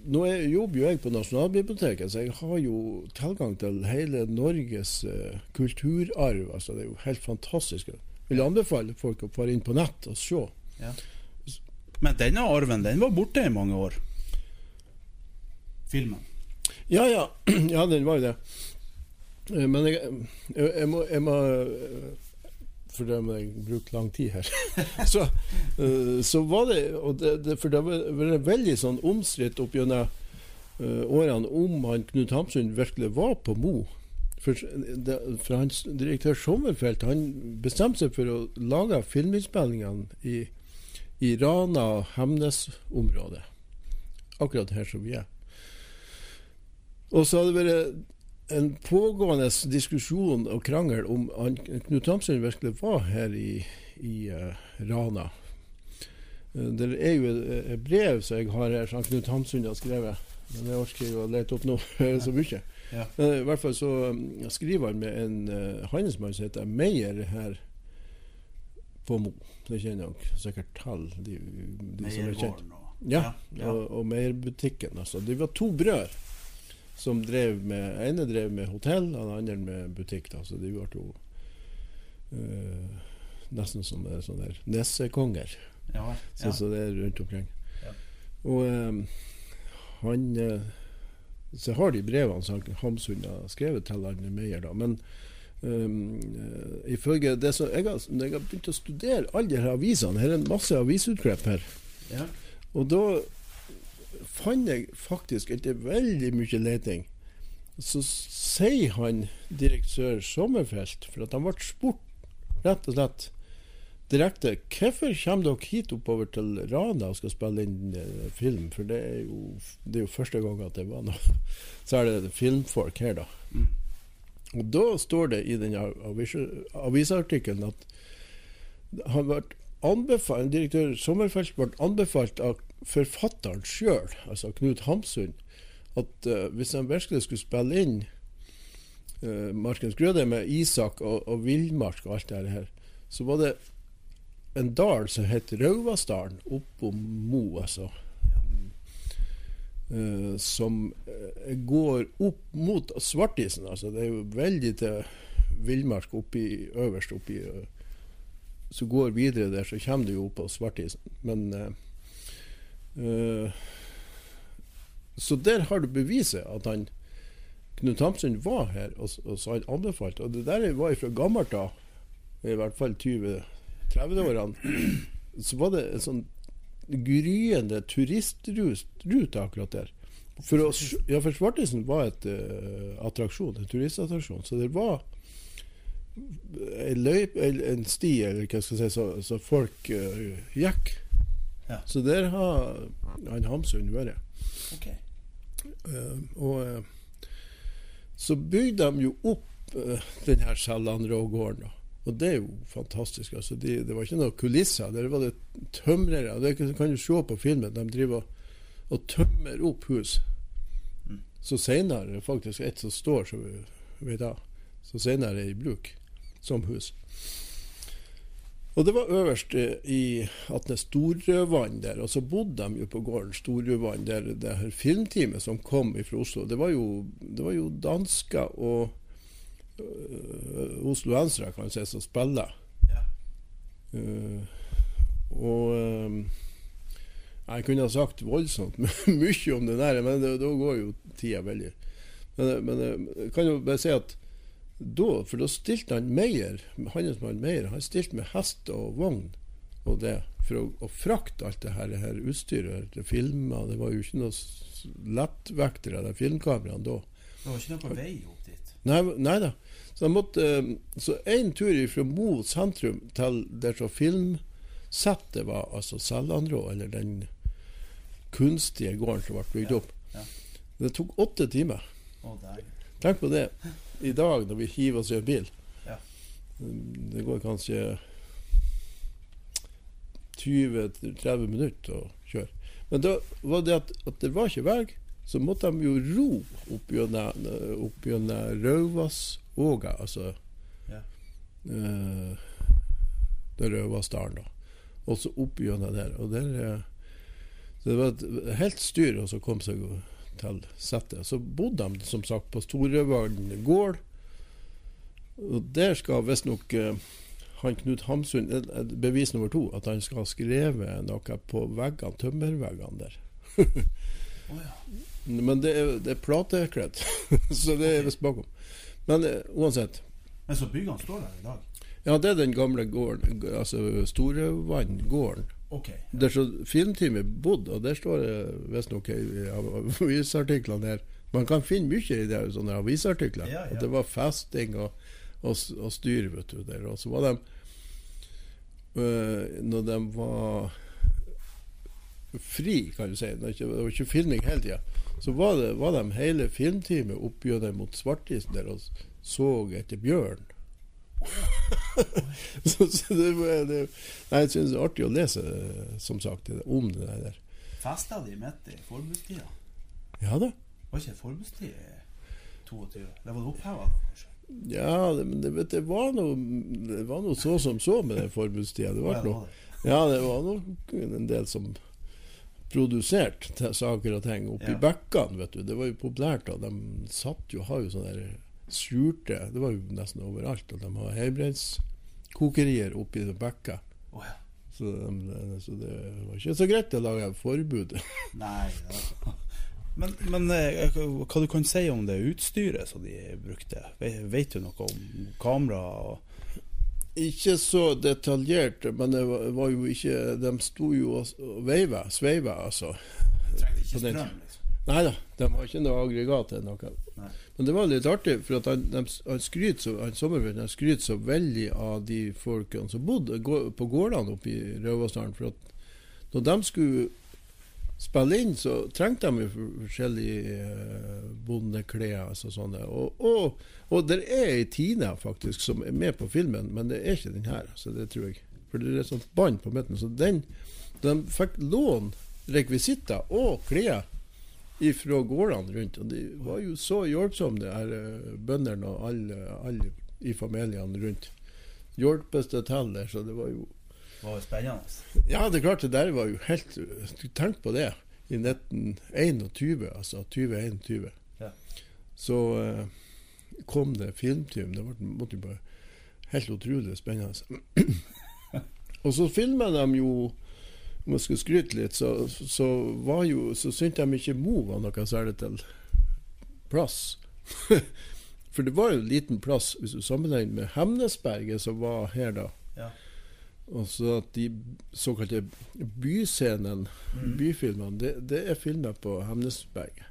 Nå er, jobber jo jeg på Nasjonalbiblioteket, så jeg har jo tilgang til hele Norges uh, kulturarv. Altså, det er jo helt fantastisk. Jeg vil anbefale folk å fare inn på nett og se. Men denne arven den var borte i mange år. Filmen. Ja, ja. ja, den var jo det. Eh, Men jeg, jeg, jeg må, jeg må eh, For det må jeg bruke lang tid her. så, uh, så var det, det, det For det var vært veldig sånn omstridt opp gjennom uh, årene om han Knut Hamsun virkelig var på Mo. For, det, for hans direktør Sommerfelt han bestemte seg for å lage filminnspillingene i, i Rana og Hemnes-området. Akkurat her som vi er. Og så hadde det vært en pågående diskusjon og krangel om han, Knut Hamsun virkelig var her i, i uh, Rana. Eh, det er jo et, brev som jeg har her, som Knut Hamsun har skrevet. Men jeg orker jo å lete opp nå, det er så mye. Ja. Men i hvert fall så um, skriver han med en uh, handelsmann som heter Meyer her på Mo. Det kjenner jeg sikkert til, de, de som er kjent. Og Ja, ja. og, og Meierbutikken. Altså. De var to brødre som drev med ene drev med hotell, og den andre med butikk. Da. Så de ble jo uh, nesten som sånne nessekonger. Ja ja. Så, så, det er rundt omkring. Ja. Og um, han eh, Så jeg har de brevene som Hamsun har skrevet til han Meyer, da. Men um, eh, ifølge det som jeg har, jeg har begynt å studere alle disse avisene Her er en masse avisutklipp her. Ja. Og da fant jeg faktisk etter veldig mye leting Så sier han direktør Sommerfelt, for at han ble spurt rett og slett direkte Hvorfor kommer dere hit oppover til Rana og skal spille inn eh, film? For det er, jo, det er jo første gang at det var noe Så er det filmfolk her, da. Mm. Og da står det i den avis avisartikkelen at han ble anbefalt, direktør Sommerfelt ble anbefalt av forfatteren sjøl, altså Knut Hamsun, at uh, hvis han virkelig skulle spille inn uh, Markens Grøde med Isak og, og Villmark og alt det her, så var det en dal som het Rauvasdalen oppå Mo, altså. Uh, som går opp mot Svartisen. Altså, det er jo veldig til villmark øverst oppi uh, Så går videre der, så kommer du jo opp på Svartisen. Men Så der har du beviset at han Knut Hamsun var her, og, og så han anbefalte. Og det der var fra gammelt av, i hvert fall 20-30-årene, så var det en sånn gryende turistrute akkurat der. For, oss, ja, for Svartisen var et uh, attraksjon, en turistattraksjon. Så det var en, løyp, en, en sti, eller hva skal jeg si, så, så folk uh, gikk. Ja. Så der har han Hamsun vært. Okay. Uh, og uh, så bygde de jo opp uh, den her Selland-rågården. Og det er jo fantastisk. altså de, Det var ikke noen kulisser. Der var det tømrere. Det kan du se på filmen. De driver og- tømmer opp hus. Så senere faktisk et som står, så vi jeg, så senere er i bruk som hus. Og det var øverst i Atne Storrødvann der, og så bodde de jo på gården Storrødvann, der det her filmteamet som kom fra Oslo. Det var jo, det var jo dansker og øh, osloensere, kan man si, som spiller. Ja. Uh, og øh, jeg kunne ha sagt voldsomt mye om det der, men da går jo tida veldig. Men, men jeg kan jo bare si at da, for da stilte han Meyer, handelsmann Meyer, han stilte med hest og vogn og det, for å, å frakte alt det her, det her utstyret, det filmer, det var jo ikke noe lettvektere, de filmkameraene da. Det var ikke noe på vei opp dit. Nei, nei da. Så jeg måtte eh, Så en tur fra Mo sentrum til der så filmsettet var, altså Sellandrå, eller den kunstige gården som ble bygd opp, ja. det tok åtte timer. Å. Tenk på det i dag når vi hiver oss i en bil. Ja. Det går kanskje 20-30 minutter å kjøre. Men da var det at, at det var ikke vei, så måtte de jo ro opp gjennom opp gjennom Rauvasåga, altså Ja. eh, det Rauvassdalen, da. Og så opp gjennom der. Og der eh, så det var et helt styr å så komme seg til settet. Så bodde de som sagt på Storøvann gård. Og der skal visstnok uh, han Knut Hamsun eh, eh, Bevis nummer to at han skal ha skrevet noe på veggene, tømmerveggene der. oh, ja. Men det er, det er platekledd, så det er visst bakom. Men eh, uansett. Men så byggene står der i dag? Ja, det er den gamle gården, altså Storevann gården. Ok. Der så filmteamet bodde, og der står det visstnok i avisartiklene her Man kan finne mye i det, sånne avisartikler. Ja, ja. At det var festing og, og, og styr, vet du. Der. Og så var de øh, Når de var fri, kan du si, det var ikke, det var ikke filming hele tida, så var, det, var de hele filmteamet oppgjennom mot Svartisen der og så etter bjørn. så, så det, det, nei, jeg synes det er artig å lese, som sagt, om det der. Festa de midt i forbudstida? Ja da. Var ikke forbudstid i 22? Det var det oppheva kanskje? Ja, det, men det, det var noe Det var noe så som så med den forbudstida. Det var noe. Ja, det var nok en del som produserte saker og ting oppi Ja. bekkene, vet du. Det var jo populært da. De satt jo, har jo sånne der skjulte Det var jo nesten overalt. Og de har heibrenskokerier oppi bekka. Oh, ja. Så, de, så det var ikke så greit å lage forbud. Nei ja. Men, men eh, hva du kan si om det utstyret som de brukte? Vet du noe om kamera? Ikke så detaljert, men det var, jo ikke De sto jo og og veiva, sveiva, altså. trengte ikke strøm, liksom? Nei da, de har ikke noe aggregat eller noe. Nei. Men det var litt artig, for han, de, han skryter så, han han skryter så veldig av de folkene som bodde på gårdene oppe i Røvasdalen. For at når de skulle spille inn, så trengte de forskjellige eh, bondeklær. Altså sånne. Og, og, og det er ei Tina faktisk som er med på filmen, men det er ikke den her. Så det tror jeg. For det er et sånt bånd på midten. Så den, de fikk låne rekvisitter og klær ifra gårdene rundt. Og de var jo så hjelpsomme, de her eh, bøndene og alle, alle i familiene rundt. Hjelpes det til der, så det var jo Det var jo spennende. Ja, det er klart, det der var jo helt Tenk på det. I 1921, altså 2021. Ja. Så uh, kom det filmteam. Det ble, måtte jo bare helt utrolig spennende. og så filmer de jo om jeg skulle skryte litt, så, så var jo Så syntes jeg ikke Mo var noe særlig til plass. For det var jo en liten plass, hvis du sammenligner med Hemnesberget, som var her da. Ja. Og så at de såkalte byscenene, Mm. byfilmene, det, det er filma på Hemnesberget.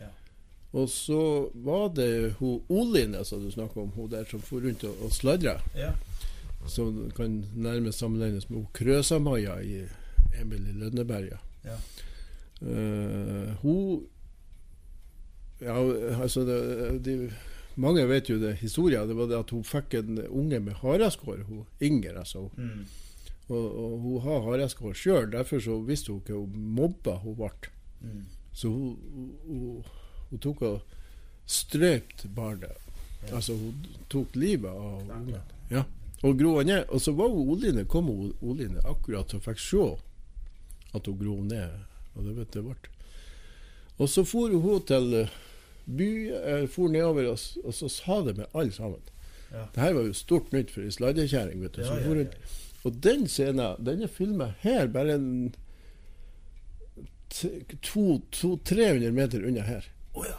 Ja. Og så var det hun Oline som du snakka om, hun der som for rundt og, og sladra. Ja. Som kan nærmest sammenlignes med Krøsamaja i Emil i Lønneberga. Ja. Uh, hun Ja, altså det, de, Mange vet jo det historia. Det var det at hun fikk en unge med hareskår, hun Inger. altså Mm. og, og hun har hareskår sjøl, derfor så visste hun ikke hvor mobba hun ble. Mm. Så hun, hun, hun, hun tok og strøp barnet. Ja. Altså hun tok livet av ungen. Ja. Og gro ned. Og så var hun Oline, kom hun Oline akkurat og fikk se at hun grov ned. Og det vet jeg ble. Og så for hun til byen, by, eh, for nedover, og, og så sa det med alle sammen. Ja. Det her var jo stort nytt for ei sladdekjerring. vet du. Ja, ja, ja, og den scenen den er filma her, bare en t- to- to- 300 meter unna her. Oh, ja.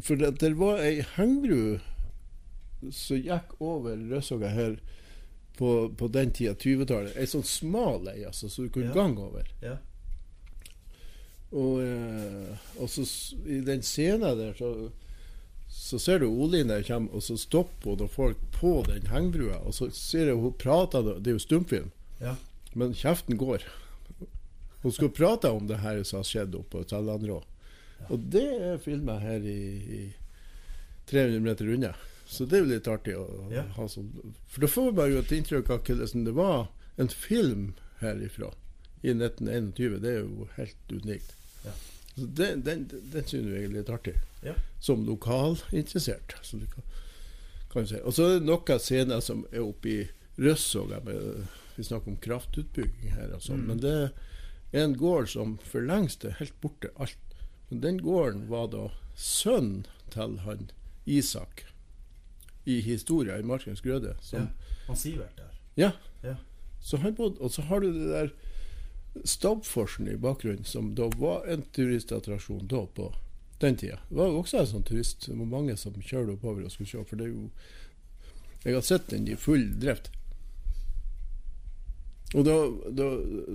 For det, det var ei hengbru som gikk over Rødsåga her på, på den tida, 20-tallet. Ei sånn smal ei, altså, så du kunne Ja. gange over. Ja. Og, eh, og så i den scenen der, så, så ser du Olin der kommer, og så stopper hun folk på den hengebrua. Og så ser jeg hun prater, det er jo stumfilm, Ja. men kjeften går. Hun skal prate om det her som har skjedd oppe på Tellandrå. Og det er filma her i, i 300 meter unna. Så det er jo litt artig å Ja. ha sånn. For da får vi jo et inntrykk av hvordan det var en film herifra i 1921. Det er jo helt unikt. Ja. Så den, den, den synes jeg er litt artig. Ja. Som lokalinteressert. Så kan, kan si. Og så er det noen scener som er oppe i Røssåga. Vi snakker om kraftutbygging her sånn. Mm. Men det er en gård som for lengst er helt borte. Alt. Men den gården var da sønnen til han Isak i historia i Markens Grøde. Som, ja. Han Sivert der. ja. Ja. Så han bodde, og så har du det der Stabforsen i bakgrunnen, som da var en turistattraksjon da på den tida. Det var også en sånn turist. Det var mange som kjørte oppover og skulle se, for det er jo Jeg har sett den i full drift. Og da, da,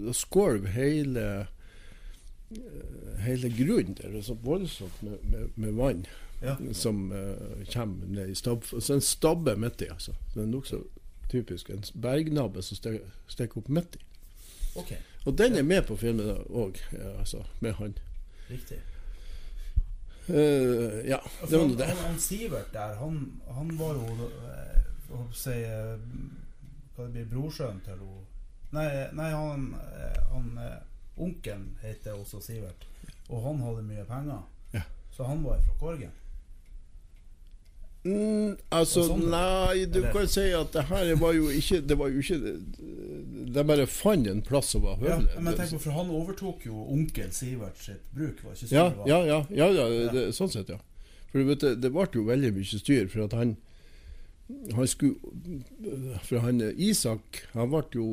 da skålv hele eh, hele grunnen der. Er så voldsomt med, med, med vann Ja. som uh, kommer ned i stabb. Så en stabbe midt i, altså. Det er nokså typisk. En bergnabbe som stikker opp midt i. Okay. Og den er med på filmen òg, altså, med han. riktig. Uh, ja, det var han, nå det. han, han Sivert der, han, han var jo eh, hva skal jeg si eh, blir brorsønnen til henne Nei, nei han, eh, han eh, Onkelen heter også Sivert, og han hadde mye penger. Ja. Så han var fra Korgen. Mm, altså, sånn, nei, du Eller- kan si at det her var jo ikke Det var jo ikke De bare fant en plass som var Ja, men tenk på, for han overtok jo onkel Sivert sitt bruk, var ikke sånn Ja, det var? ja, ja, ja, ja det, sånn sett, ja. For du vet, det, det ble jo veldig mye styr, for at han Han skulle For han Isak, han ble jo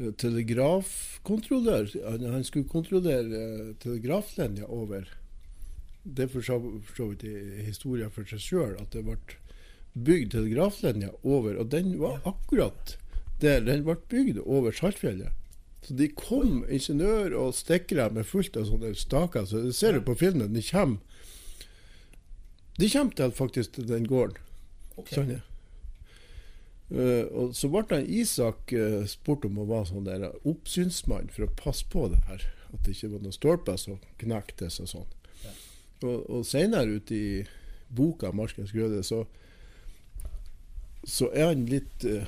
eh, telegrafkontrollør. Han, han skulle kontrollere eh, telegraflinja over Det er for så vidt i historien for seg sjøl at det ble bygd telegraflinja over, og den var akkurat der den ble bygd, over Saltfjellet. Så de kom, ingeniør og stikkere med fullt av sånne staker. Så det ser du på filmen. De kommer De kommer til faktisk til den gården. Okay. Sånn, ja. Uh, og så ble han Isak uh, spurt om å være sånn der oppsynsmann for å passe på det her. At det ikke var noen stolper som knektes og sånn. Ja. Og, og senere ute i boka 'Markens grøde' så, så er han litt uh,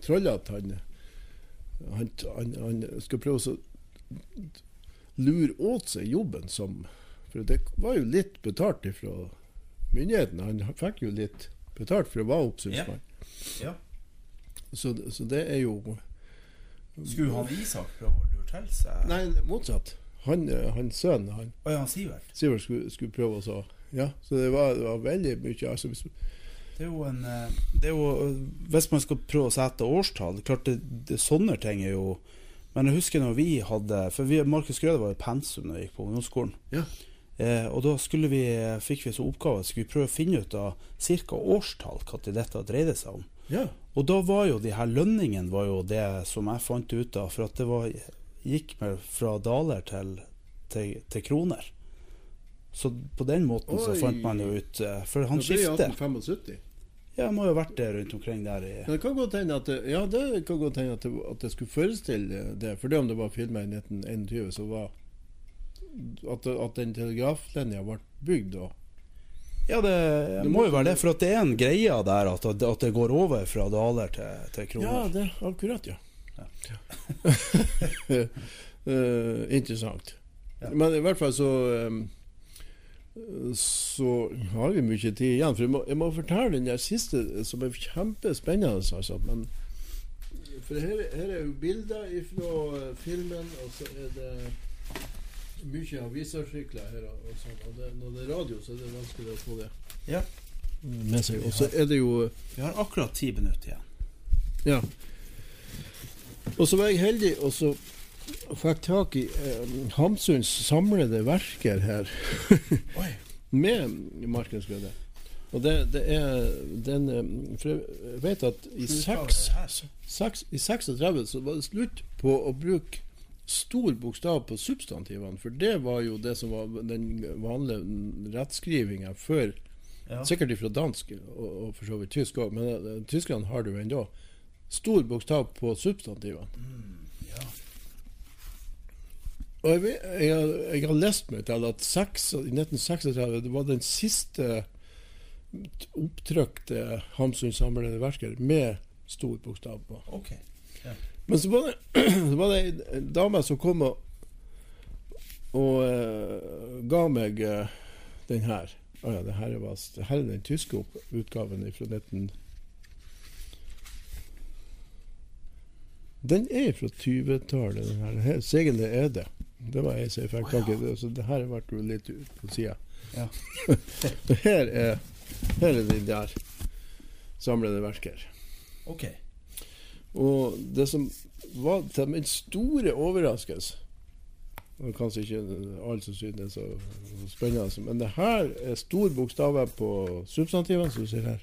trollete. Han, han, han, han skal prøve å lure åt seg jobben som For det var jo litt betalt fra myndighetene. Han fikk jo litt betalt for å være oppsynsmann. Ja. Så, så det er jo Skulle han Isak prøve å lure til seg Nei, motsatt. Han, eh, han sønnen, han oh, ja, Sivert. Sivert, skulle, skulle prøve å så Ja, så det var, det var veldig mye altså, Det er jo en eh, det er jo, Hvis man skal prøve å sette årstall Klart det, det, sånne ting er jo Men jeg husker når vi hadde For vi, Markus Grøde var jo pensum da vi gikk på ungdomsskolen. Ja. Eh, og da vi, fikk vi som oppgave Skulle vi prøve å finne ut av cirka årstall hva til dette dreide seg om. Ja. Og da var jo de her lønningene var jo det som jeg fant ut av. For at det var, gikk med fra daler til, til, til kroner. Så på den måten så fant man jo ut eh, For han Det skifter. 1875. Ja, må jo ha vært det rundt omkring der i Men det kan godt hende at det, ja, det kan godt hende at det, at det skulle forestille det. For det om det var filma i 1921, så var at, at den telegraflinja ble bygd da. Ja, det, Det må jo være det. For det er en greie der at, at det går over fra daler til, til Ja, kroner. det akkurat, ja. Eh, interessant. Ja. Men i hvert fall så um, Så har vi mye tid igjen. For jeg må, jeg må fortelle den der siste som er kjempespennende. Altså. Men, for her, her er jo bilder fra filmen, og så er det mye avisartikler her. Og, og sånn. og det, når det er radio, så er det vanskelig å få det Ja. med seg. Og så er det jo Vi har akkurat ti minutter igjen. Ja. Og så var jeg heldig og så fikk tak i eh, Hamsuns samlede verker her med Markens Grøde. Og det, det er den eh, For jeg vet at i 36 så var det slutt på å bruke stor bokstav på substantivene, for det var jo det som var den vanlige rettskrivinga før. Ja. Sikkert ifra dansk og, og for så vidt tysk òg, men uh, tyskerne har det jo ennå. Stor bokstav på substantivene. Og jeg, jeg, jeg har lest meg til at seks, i 1936 det var den siste opptrykte Hamsun samlede verker med stor bokstav på. Ok. Men så var det, var ei dame som kom og, og uh, ga meg uh, den her. Å ja, det her er, det her er den tyske utgaven fra 19... Den er fra 20-tallet, den her. her. Segende er det. Det var jeg som fikk tak i. det, Så det her ble jo litt ut på sida. Ja. her, er, her er de der samlede verker. Ok. Og det som var til min store overraskelse er Kanskje ikke alle som synes det er så spennende, men det her er stor bokstaver på substantivene, som du ser her.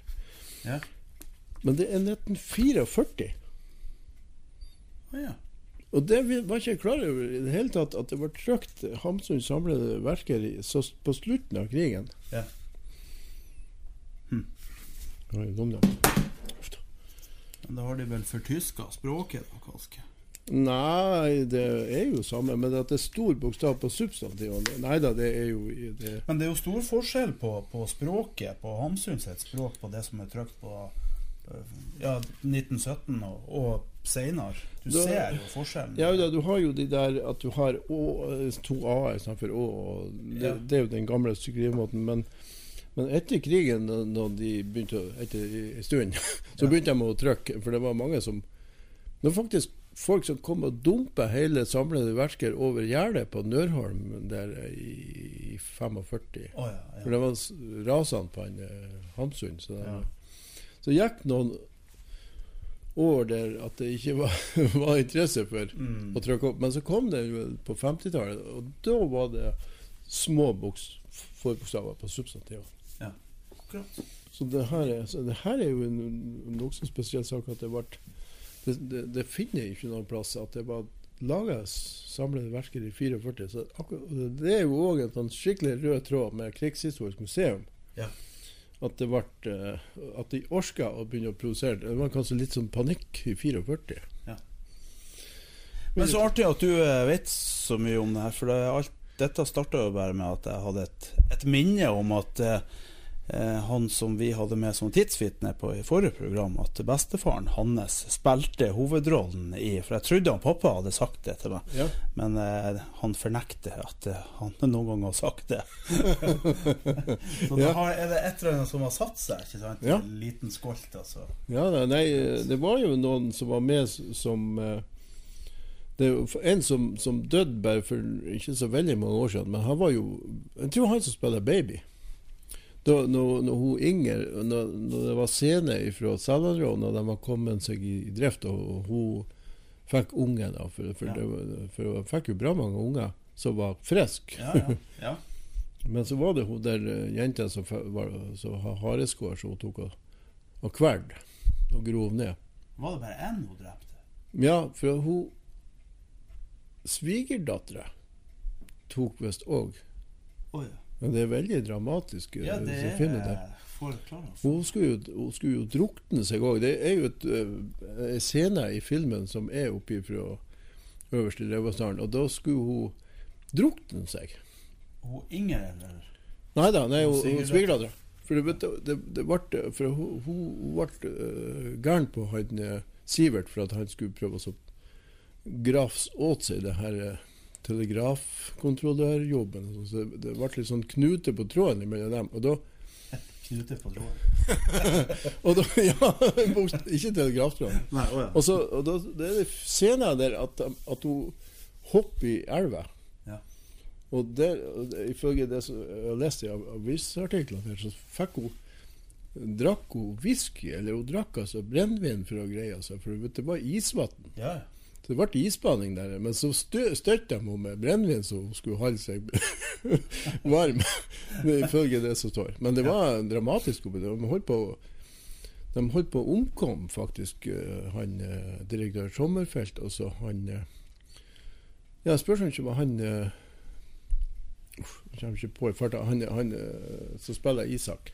Ja. Men det er 1944. Ja. Og det var ikke jeg klar over i det hele tatt, at det var trykt Hamsun samlede verker i, så, på slutten av krigen. Ja. Hm. Oi. Men da har de vel fortyska språket, da, kanskje? Nei, det er jo samme, men at det er stor bokstav på substantivene Nei da, det er jo det, Men det er jo stor forskjell på, på språket, på Hamsun sitt språk, på det som er trykt på ja, 1917 og, og seinere. Du Da- ser jo forskjellen. Ja da, du har jo de der at du har å, to a-er istedenfor å. Det, Ja. det er jo den gamle skrivemåten. Men, men etter krigen, når- de begynte etter en stund, så begynte de å trykke. For det var mange som Det var faktisk folk som kom og dumpa hele samlede verker over gjerdet på Nørholm der i, i 45. Oh, For det var rasende på han eh, Hamsun. Så, det, Ja. Så gikk noen år der at det ikke var, var interesse for Mm. å trykke opp. Men så kom det på 50-tallet, og da var det små boks, forbokstaver på substantivene. Akkurat. Så det her er, så det her er jo en en nokså spesiell sak at det ble det, det, det finner jeg ikke noen plass at det var laga samlede verker i 44. Så akkurat, det er jo òg en sånn skikkelig rød tråd med Krigshistorisk museum. Ja. At det ble eh, At de orka å begynne å produsere. Det var kanskje litt sånn panikk i 44. Men så artig at du eh, vet så mye om det her, for det, alt, dette starta jo bare med at jeg hadde et, et minne om at eh, han som vi hadde med som tidsvitne på i forrige program, at bestefaren hans spilte hovedrollen i For jeg trodde han pappa hadde sagt det til meg, Ja. men eh, han fornekter at eh, han noen gang har sagt det. så da har, er det et eller annet som har satt seg, ikke sant? Ja. En liten skolt, altså. Ja, nei, det var jo noen som var med som eh, Det er en som, som døde bare for ikke så veldig mange år siden, men han var jo Jeg tror han som spiller baby. Da når, når hun Inger når, når det var scene fra Salanrå, når de var kommet seg i, drift, og hun fikk unge, da, for, for, Ja. det, for hun fikk jo bra mange unger som var friske. Ja, ja. ja. Men så var det hun der eh, jenta som, var, så har hareskår, som hun tok og, og kveld og grov ned. Var det bare én hun drepte? Ja, for hun Svigerdattera tok visst òg. Oh, ja. Men det er veldig dramatisk. eh, Ja, det er det. Hun skulle, jo, hun skulle jo drukne seg òg. Det er jo et, eh, en scene i filmen som er oppe fra øverste Revasdalen, og da skulle hun drukne seg. Hun Inger, eller? Nei da, hun, Hun svigerdattera. For, det, det, det ble, for hun, hun ble uh, gæren på han Sivert for at han skulle prøve å grafse åt seg det her telegrafkontrollørjobben. Så det, ble litt sånn knute på tråden mellom dem. Og da, Knute på tråden. og da Ja, ikke telegraftråden. Nei, oh ja. Og så og da, det er det scenen der at, at hun hopper i elva. Ja. Og der, ifølge det som jeg leste i av- avisartiklene, så fikk hun Drakk hun whisky, eller hun drakk altså brennevin for å greie seg, for det var isvann. Ja, ja. Det ble isbading der, men så stø- støtte de henne med brennevin så hun skulle holde seg varm, ifølge det som står. Men det var dramatisk. De holdt på de holdt på å omkomme, faktisk, eh, han eh, direktør Sommerfelt så han eh, Ja, spørs om ikke var han uff, Jeg kommer ikke på i farta. Han, han som spiller Isak.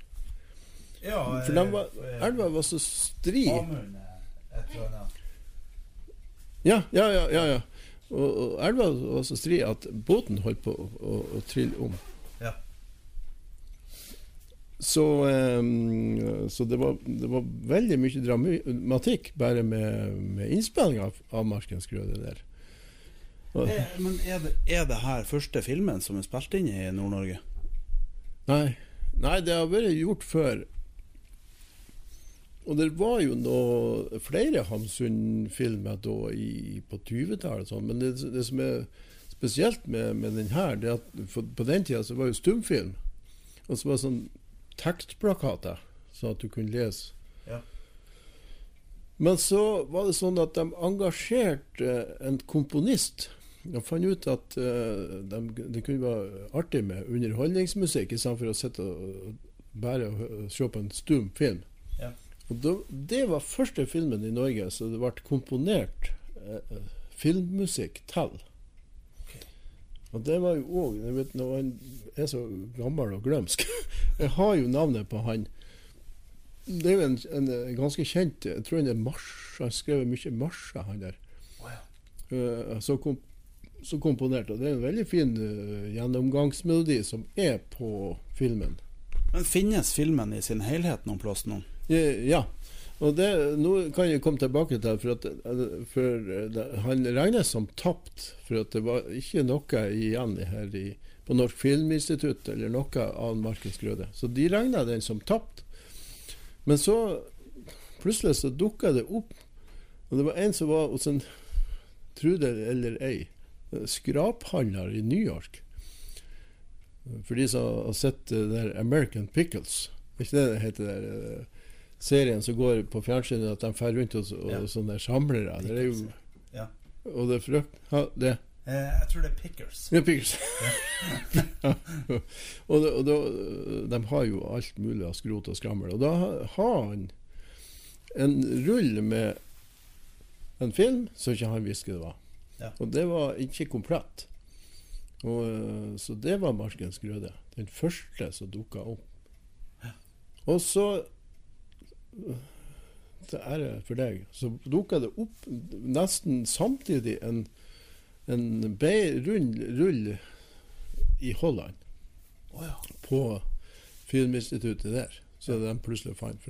Ja, For var, elva var så stri. Amund, et eller annet. Ja, ja, ja. ja, ja. Og, og elva var så stri at båten holdt på å, å, å trille om. Ja. Så, um, så det, var, det var veldig mye dramatikk bare med, med innspilling av, av Markens grøde der. Og, er, Men er det, er det her første filmen som er spilt inn i Nord-Norge? nei, nei, det har vært gjort før. Og det var jo noe, flere Hamsun-filmer da i, på 20-tallet, sånn, men det, det som er spesielt med, med den her, det er at for, på den tida så var jo stumfilm. Og så var det sånn tekstplakater, sånn at du kunne lese. Ja. Men så var det sånn at de engasjerte en komponist. De fant ut at eh, de, det kunne være artig med underholdningsmusikk istedenfor å sitte og bare se på en stum film. Og det var første filmen i Norge så det ble komponert eh, filmmusikk til. Og det var jo òg når han er så gammel og glømsk Jeg har jo navnet på han. Det er jo en, en ganske kjent Jeg tror han er mars. Han skrev mye marsjer, han der. Eh, så, kom, så komponert. Og det er en veldig fin uh, gjennomgangsmelodi som er på filmen. Men finnes filmen i sin helhet noen plass nå? Eh, Ja. Og det, nå kan jeg komme tilbake til for, at, for det, han regnes som tapt. For at det var ikke noe igjen her i, på Norsk Filminstitutt eller noe av Markus Grøde. Så de regna den som tapt. Men så plutselig så dukka det opp. Og det var en som var hos en Trude eller ei, skraphandler i New York. For de som har sett der American Pickles. Ikke det det heter der? Serien som går på fjernsynet, at de drar rundt og, og Ja. sånne samlere. Det er jo, Ja. og det er frukt Ja, det. Eh, jeg tror det er Pickers. Ja, pickers. Og, det, og da, de har jo alt mulig av skrot og skrammel. Og da har han en rull med en film som ikke han visste det var. Ja. Og det var ikke komplett. Og, eh, så det var Markens grøde. Den første som dukka opp. Og så til ære for deg, så dukka det opp nesten samtidig en, en rund rull i Holland. Oh, ja. På Filminstituttet der. Så de plutselig fant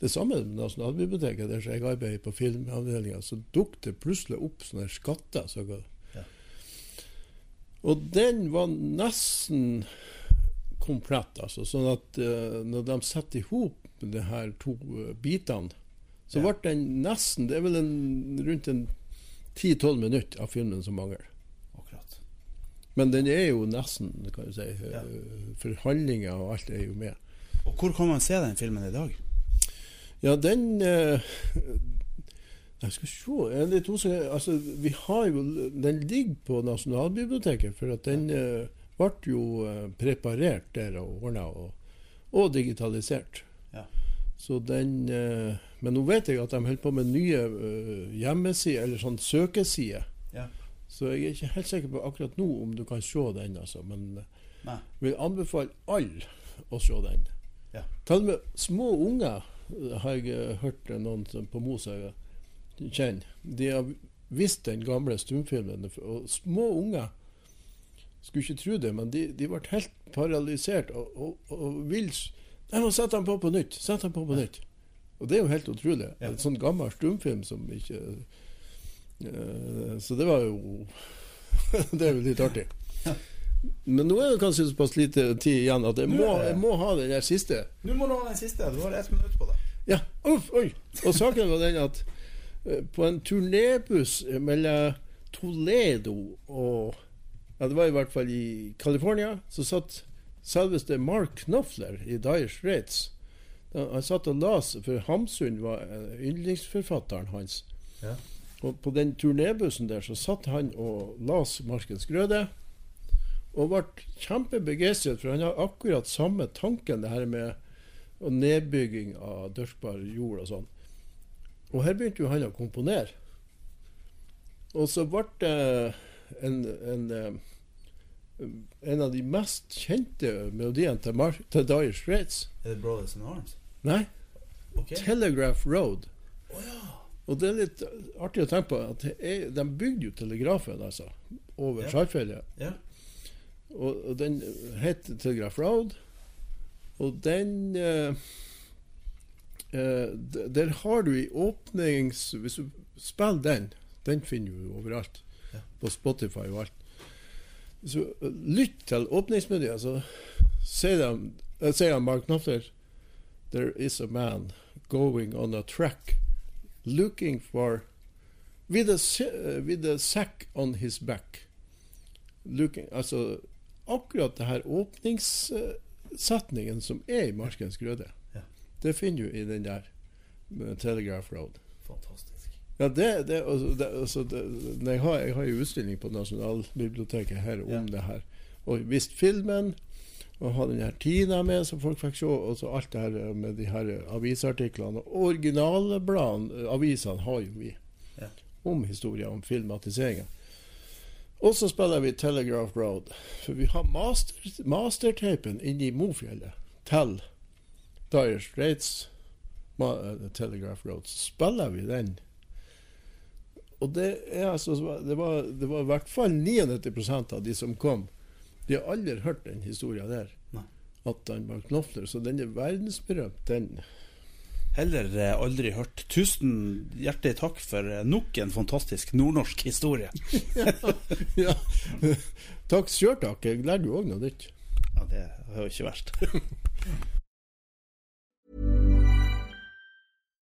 Det samme med Nasjonalbiblioteket, der jeg arbeider på filmavdelinga, så dukket det plutselig opp sånne skatter. Så Ja. Og den var nesten komplett, altså. Sånn at uh, når de setter i hop de her to eh, bitene, så ble den nesten Det er vel en, rundt en 10-12 minutter av filmen som mangler. Akkurat. Men den er jo nesten, kan du si. Ja. Forhandlinger og alt er jo med. Og hvor kan man se den filmen i dag? Ja, den eh, Jeg skal se jeg er litt usikker. Altså, vi har jo Den ligger på Nasjonalbiblioteket, for at den eh, ble jo eh, preparert der og ordna og, og digitalisert. Så den eh, Men nå vet jeg at de holder på med nye uh, hjemmesider, eller sånn søkesider. Ja. Så jeg er ikke helt sikker på akkurat nå om du kan se den, altså. Men jeg Nei. vil anbefale alle å se den. Ja. Til og med små unger eh, har jeg eh, hørt noen som på Mo som jeg kjenner. De har visst den gamle stumfilmen. Og små unger skulle ikke tro det, men de, de ble helt paralysert og, og, og vil Jeg må sette den på på nytt! Sett den på på nytt! Og det er jo helt utrolig. Ja. En sånn gammel stumfilm som ikke uh, Så det var jo Det er jo litt artig. Men nå er det kanskje såpass lite tid igjen at jeg må, jeg må ha den der siste. Nå må du ha den siste. Du har ett minutt på det. Ja, uff, oi! Og saken var den at eh, på en turnébuss mellom Toledo og Ja, det var i hvert fall i California, så satt selveste Mark Knopfler i Dire Straits. Han satt og las, for Hamsun var eh, yndlingsforfatteren hans. Ja. Og på den turnébussen der så satt han og las Markens Grøde. Og ble kjempebegeistret, for han har akkurat samme tanken, det her med nedbygging av dyrkbar jord og sånn. Og her begynte jo han å komponere. Og så ble det en, en, eh, en av de mest kjente melodiene til, Mar til Dire Straits. Er det Brothers in Arms? Nei, Okay. Telegraph Road. Oh, ja. Og det er litt artig å tenke på at er, de bygde jo telegrafen altså, over yeah. Skjærfjellet. Yeah. Og, og den het Telegraph Road. Og den eh, eh, Der har du i åpnings... Hvis du spiller den, den finner du overalt. Yeah. På Spotify og alt. Så eh, lytt til åpningsmiljøet, så sier de- sier han Mark Knopfler There is a man going on a track looking for with a, eh, with a sack on his back. Looking, altså akkurat det her åpningssetningen som er i Markens Grøde, Ja. det finner du i den der Telegraph Road. Fantastisk. Ja, det, det, altså, det, altså, det jeg, har, jeg har jo utstilling på Nasjonalbiblioteket her om Ja. det her. Og vist filmen, og ha den her Tina med, som folk fikk se, og så alt det her med de her avisartiklene. Og originalbladene, avisene, har jo vi. Ja. Om historier om filmatiseringer. Og så spiller vi Telegraph Road. For vi har mastertapen master inni Mofjellet til Dire Straits ma, eh, Telegraph Road. Så spiller vi den. Og det altså Det var, det var i hvert fall 99 av de som kom. De har aldri hørt den historien der. Nei. At han var knofler. Så den er verdensberømt, den. Heller eh, aldri hørt. Tusen hjertelig takk for eh, nok en fantastisk nordnorsk historie. ja. Takk sjøl, takk. Jeg lærte jo òg noe nytt. Ja, det er jo ikke verst.